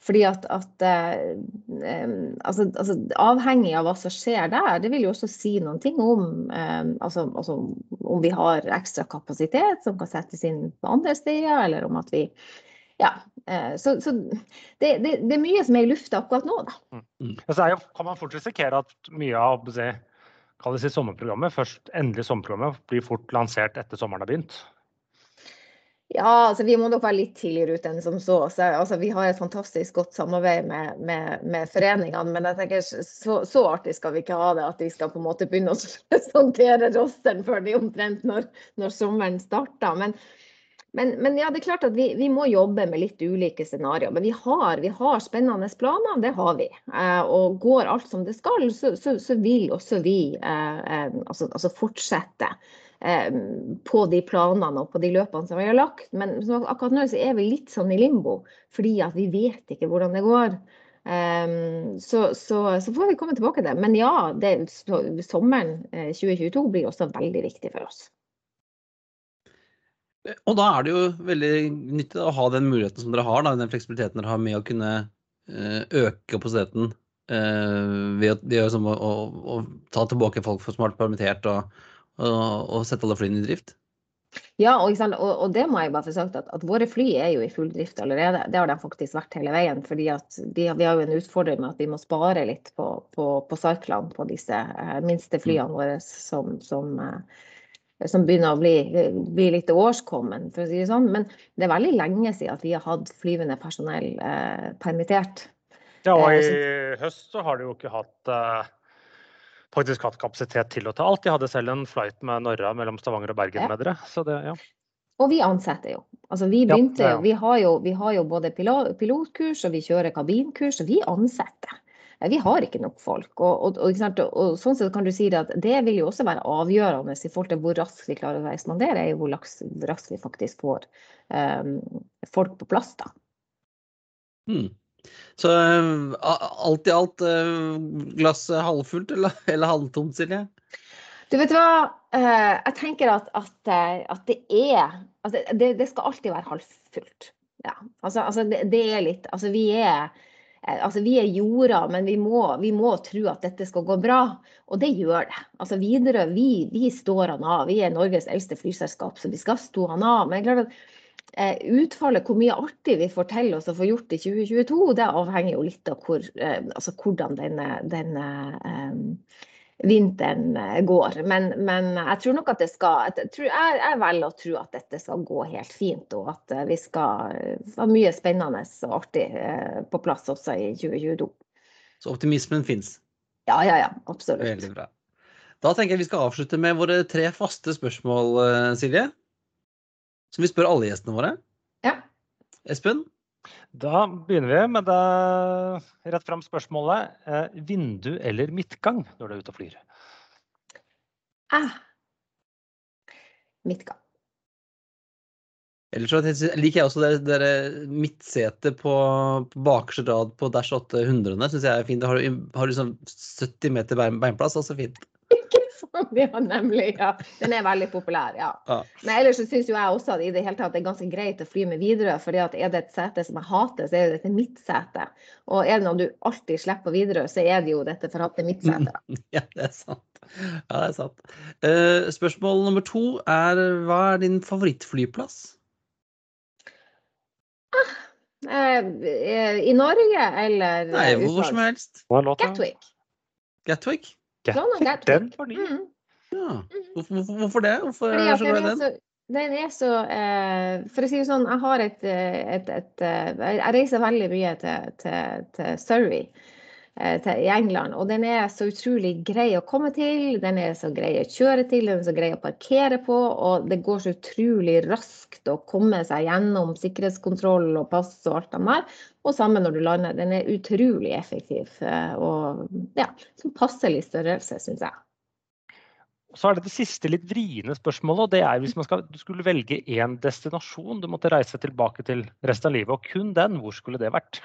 Fordi at, at eh, altså, altså, Avhengig av hva som skjer der, det vil jo også si noen ting om eh, altså, altså, om vi har ekstra kapasitet som kan settes inn på andre steder, eller om at vi ja, eh, så, så det, det, det, er mye som er i lufta akkurat nå. Da. Mm. mm. Så jo, kan man fort risikere at mye av si, sommerprogrammet, først endelig sommerprogrammet, blir fort lansert etter sommeren har begynt? Ja, altså vi må nok være litt tidligere ute enn som så. så altså, vi har et fantastisk godt samarbeid med, med, med foreningene, men jeg tenker så, så, artig skal vi ikke ha det at de skal på en måte begynne å presentere rosteren før de omtrent når, når sommeren starter. Men, men, men, ja, det er klart at vi, vi, må jobbe med litt ulike scenarioer. Men vi har, vi har spennende planer, det har vi. Eh, og går alt som det skal, så, så, så vil også vi eh, eh, altså, altså fortsette. Eh, på de planene og på de løpene som vi har lagt. Men akkurat nå så er vi litt sånn i limbo, fordi at vi vet ikke hvordan det går. Um, så, så, så, får vi komme tilbake til det. Men ja, det, sommeren 2022 eh, blir også veldig viktig for oss. Og da er det jo veldig nyttig å ha den muligheten som dere har, da, den fleksibiliteten dere har med å kunne øke kapasiteten ved, ved å, å, å, ta tilbake folk har vært permittert og, og, sette alle flyene i drift? Ja, og, og, det må jeg bare få sagt at, at, våre fly er jo i full drift allerede. Det har de faktisk vært hele veien. fordi de, Vi har jo en utfordring med at vi må spare litt på, på, på cyklene på disse eh, minste flyene mm. våre som, som, eh, som, begynner å bli, bli litt årskommen, for å si det sånn. Men det er veldig lenge siden at vi har hatt flyvende personell eh, permittert. Ja, og eh, i høst så har de jo ikke hatt eh faktisk hatt kapasitet til å ta alt. De hadde selv en flight med Norra mellom Stavanger og Bergen ja. med dere. Så det, ja. Og vi ansetter jo. Altså vi, begynte, ja, vi, har jo vi har jo både pilotkurs og vi kjører kabinkurs, og vi ansetter. Vi har ikke nok folk. Og, og, og, og sånn sett kan du si at det vil jo også være avgjørende i forhold til hvor raskt vi klarer å ekspandere, er jo hvor raskt vi faktisk får um, folk på plass. da. Hmm. Så um, alt i alt, uh, glasset halvfullt eller, eller halvtomt, Silje? Du vet hva, uh, jeg tenker at, at, at det er altså det, det, skal alltid være halvfullt. Ja, altså, altså det, det, er litt Altså vi er Altså, vi er jorda, men vi må, vi må, tro at dette skal gå bra. Og det gjør det. Altså, Widerøe, vi, vi, står han av. Vi er Norges eldste flyselskap, så vi skal stå han av. Men klart at Eh, utfallet, hvor mye artig vi får til oss å få gjort i 2022, det avhenger jo litt av hvor, eh, altså hvordan denne, denne um, vinteren går. Men, men, jeg tror nok at det skal Jeg, tror, jeg, jeg velger å tro at dette skal gå helt fint, og at vi skal ha mye spennende og artig på plass også i 2022. Så optimismen fins? Ja, ja, ja. Absolutt. Veldig bra. Da tenker jeg vi skal avslutte med våre tre faste spørsmål, Silje som vi spør alle gjestene våre. Ja. Espen? Da begynner vi med det rett fram spørsmålet. Eh, vindu eller midtgang når du er ute og flyr? Ah. Midtgang. Ellers så liker jeg også det, det midtsetet på, på bakerste rad på Dash 800. Syns jeg er fint. Har du, har du sånn 70 meter beinplass, altså fint. Ja, nemlig. Ja. Den er veldig populær, ja. ja. Men ellers så syns jo jeg også at i det hele tatt det er ganske greit å fly med Widerøe. fordi er det et sete som jeg hater, så er det dette mitt sete. Og er det noe du alltid slipper på Widerøe, så er det jo dette forhatte at mitt sete. Ja, det er sant. Ja, det er sant. Uh, spørsmål nummer to er hva er din favorittflyplass? Ah, Eh, I Norge eller Nei, hvor som helst. Gatwick. Gatwick? London Gatwick. Den for ny. Mm. Ja. Hvorfor, hvorfor, hvorfor det? Hvorfor er du så glad i den? den er så eh, For å si det sånn, jeg har et, et, et, et eh, Jeg reiser veldig mye til, til, til Surrey eh, i England, og den er så utrolig grei å komme til. Den er så grei å kjøre til, den er så grei å parkere på, og det går så utrolig raskt å komme seg gjennom sikkerhetskontroll og pass og alt det der. Og samme når du lander. Den er utrolig effektiv eh, og ja, som passelig størrelse, syns jeg. Så er det det siste litt vriene spørsmålet, og det er hvis man skal, du skulle velge én destinasjon du måtte reise tilbake til resten av livet, og kun den, hvor skulle det vært?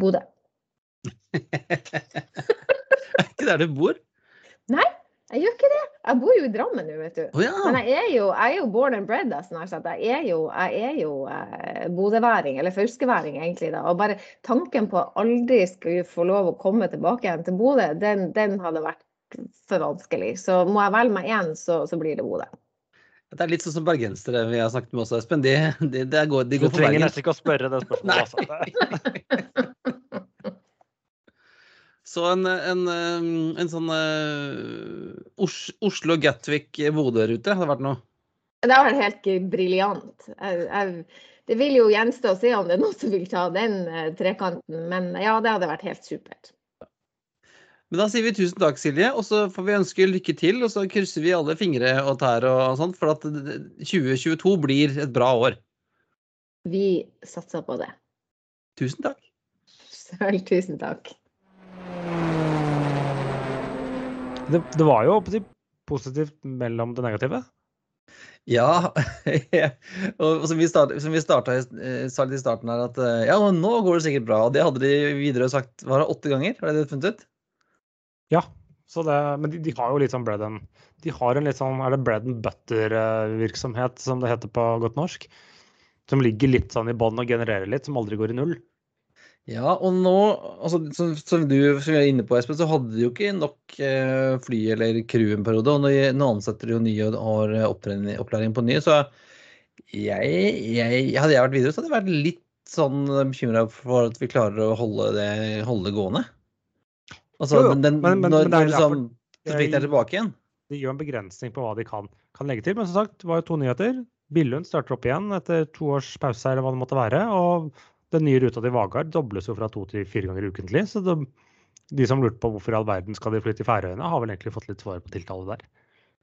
Bodø. Er ikke der du bor? Nei, Jeg gjør ikke det. Jeg bor jo i Drammen nå, vet du. Oh, ja. Men jeg er jo, jeg er jo born and bred. Da, sånn jeg er jo, jeg er jo eh, bodøværing, eller fauskeværing egentlig. da. Og bare tanken på å aldri skulle få lov å komme tilbake igjen til Bodø, den, den hadde vært for vanskelig. Så må jeg velge meg én, så, så blir det Bodø. Det er litt sånn som bergensere vi har snakket med også, Espen. De, de, de, går, de Du går for trenger Bergen. nesten ikke å spørre det spørsmålet. Altså. Så en, en, eh, en sånn uh, Os Oslo, Gatwick, Bodø-rute hadde vært noe. Det har vært helt briljant. Jeg, jeg, det vil jo gjenstå å se om det er noen som vil ta den eh, trekanten, men ja, det hadde vært helt supert. Men da sier vi tusen takk, Silje, og så får vi ønske lykke til. Og så krysser vi alle fingre og tær og sånt, for at 2022 blir et bra år. Vi satser på det. Tusen takk. Selv tusen takk. Det, det var jo positivt mellom det negative. Ja, og som vi, start, som vi starta, eh, sa litt i starten her, at eh, ja, nå går det sikkert bra. Og det hadde de videre sagt var det åtte ganger? Var det det funnet ut? Ja, det, men de, de har jo litt sånn bread and De har en litt sånn Er det bread and butter-virksomhet, som det heter på godt norsk? Som ligger litt sånn i bånn og genererer litt, som aldri går i null. Ja, og nå, altså, som, som du som er inne på, Espen, så hadde de jo ikke nok eh, fly eller crew en periode. Og nå, nå ansetter de jo nye og har eh, opplæring på nye. Så jeg, jeg, hadde jeg vært videre, så hadde jeg vært litt sånn bekymra for at vi klarer å holde det, holde det gående. Altså, Jo, jo, den, men- men- når, men det er liksom, trafikken er tilbake igjen. De gjør en begrensning på hva de kan, kan legge til. Men som sagt, det var jo to nyheter. Billund starter opp igjen etter to års pause, eller hva det måtte være. Og den nye ruta til Vagard dobles jo fra to til fire ganger ukentlig. Så de, de som lurte på hvorfor i all verden skal de flytte til Færøyene, har vel egentlig fått litt svar på tiltale der.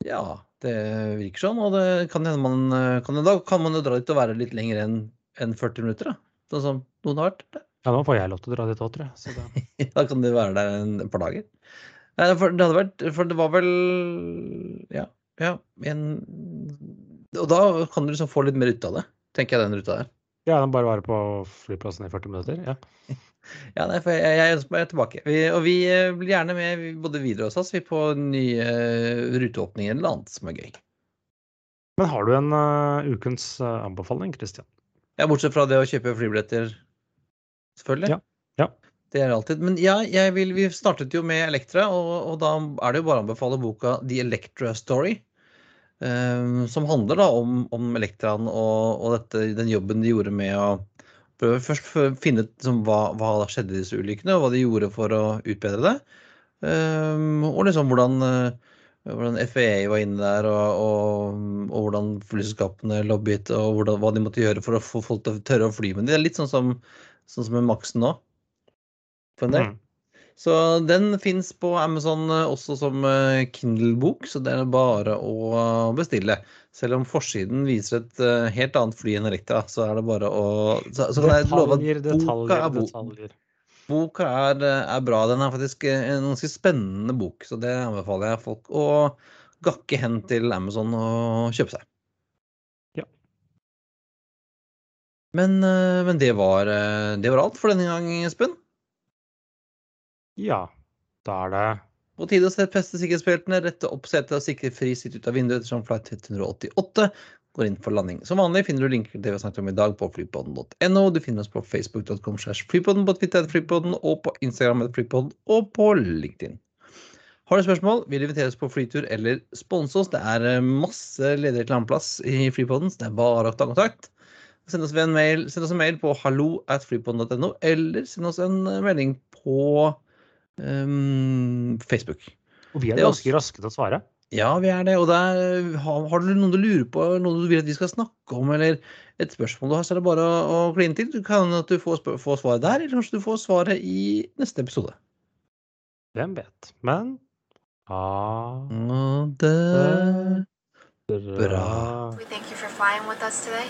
Ja, det virker sånn. Og det kan hende man kan, Da kan man jo dra dit og være litt lenger enn 40 minutter, da. Sånn som noen har vært. Ja, nå får jeg lov til å dra dit òg, tror jeg. Så det, Da kan du være der en, et par dager. Nei, For det hadde vært For det var vel Ja. ja en, og da kan du liksom få litt mer ut av det, tenker jeg, den ruta der. ja, den bare være på flyplassen i 40 minutter. Ja. Ja, nei, for jeg, jeg ønsker meg tilbake. Vi, og vi eh, blir gjerne med både videre hos oss vi på nye eh, ruteåpninger eller annet som er gøy. Men har du en uh, ukens anbefaling, Christian? Ja, bortsett fra det å kjøpe flybilletter, selvfølgelig. Ja, ja. Det er alltid. Men ja, vil, vi startet jo med Elektra, og, og da er det jo bare å anbefale boka The Electra Story. Um, som handler da om, om Elektraen og, og dette, den jobben de gjorde med å prøve først å finne ut liksom, hva, hva skjedde i disse ulykkene, og hva de gjorde for å utbedre det. Um, og liksom hvordan, eh, hvordan FAA var inne der, og, og, og hvordan flyselskapene lobbyet, og hvordan, hva de måtte gjøre for å få folk til å tørre å fly med det. Det er litt sånn som, sånn som med Maxen nå. For en del. Mm. Så den fins på Amazon eh, også som eh, Kindle-bok, så det er bare å eh, bestille. Selv om forsiden viser et helt annet fly enn Elektra, så er det bare å Så, så Detaljer, boka detaljer, er, bo, detaljer. boka er, er bra. Den er faktisk en ganske spennende bok, så det anbefaler jeg folk å gakke hen til Amazon og kjøpe seg. Ja. Men, eh, men det, var, eh, det var alt for denne gang, Espen. Ja, da er det På tide å sette feste sikkerhetsbeltene, rette opp setet og sikre fri sitt ut av vinduet ettersom flight 188 går inn for landing. Som vanlig finner du linker til det vi har snakket om i dag på flypodden.no. Du finner oss på facebook.com flypodden, på Twitter flypodden, og på Instagram flypodden, og på LinkedIn. Har du spørsmål, vil du inviteres på flytur eller sponse oss? Det er eh, masse ledig reklameplass i Flypodden, så det er bare å ta kontakt. Send oss en mail, send oss en mail på halloatflypodden.no eller send oss en eh, melding på um, Facebook. Og vi er Det er ganske raske til å svare. Ja, vi er det. Og der, har, har du noen du lurer på, noe du vil at vi skal snakke om, eller et spørsmål du har, så er det bare å, å kline til. Du kan at du får, får svaret der, eller kanskje du får svaret i neste episode. Hvem vet. Men ha det Bra. We thank you for flying with us today.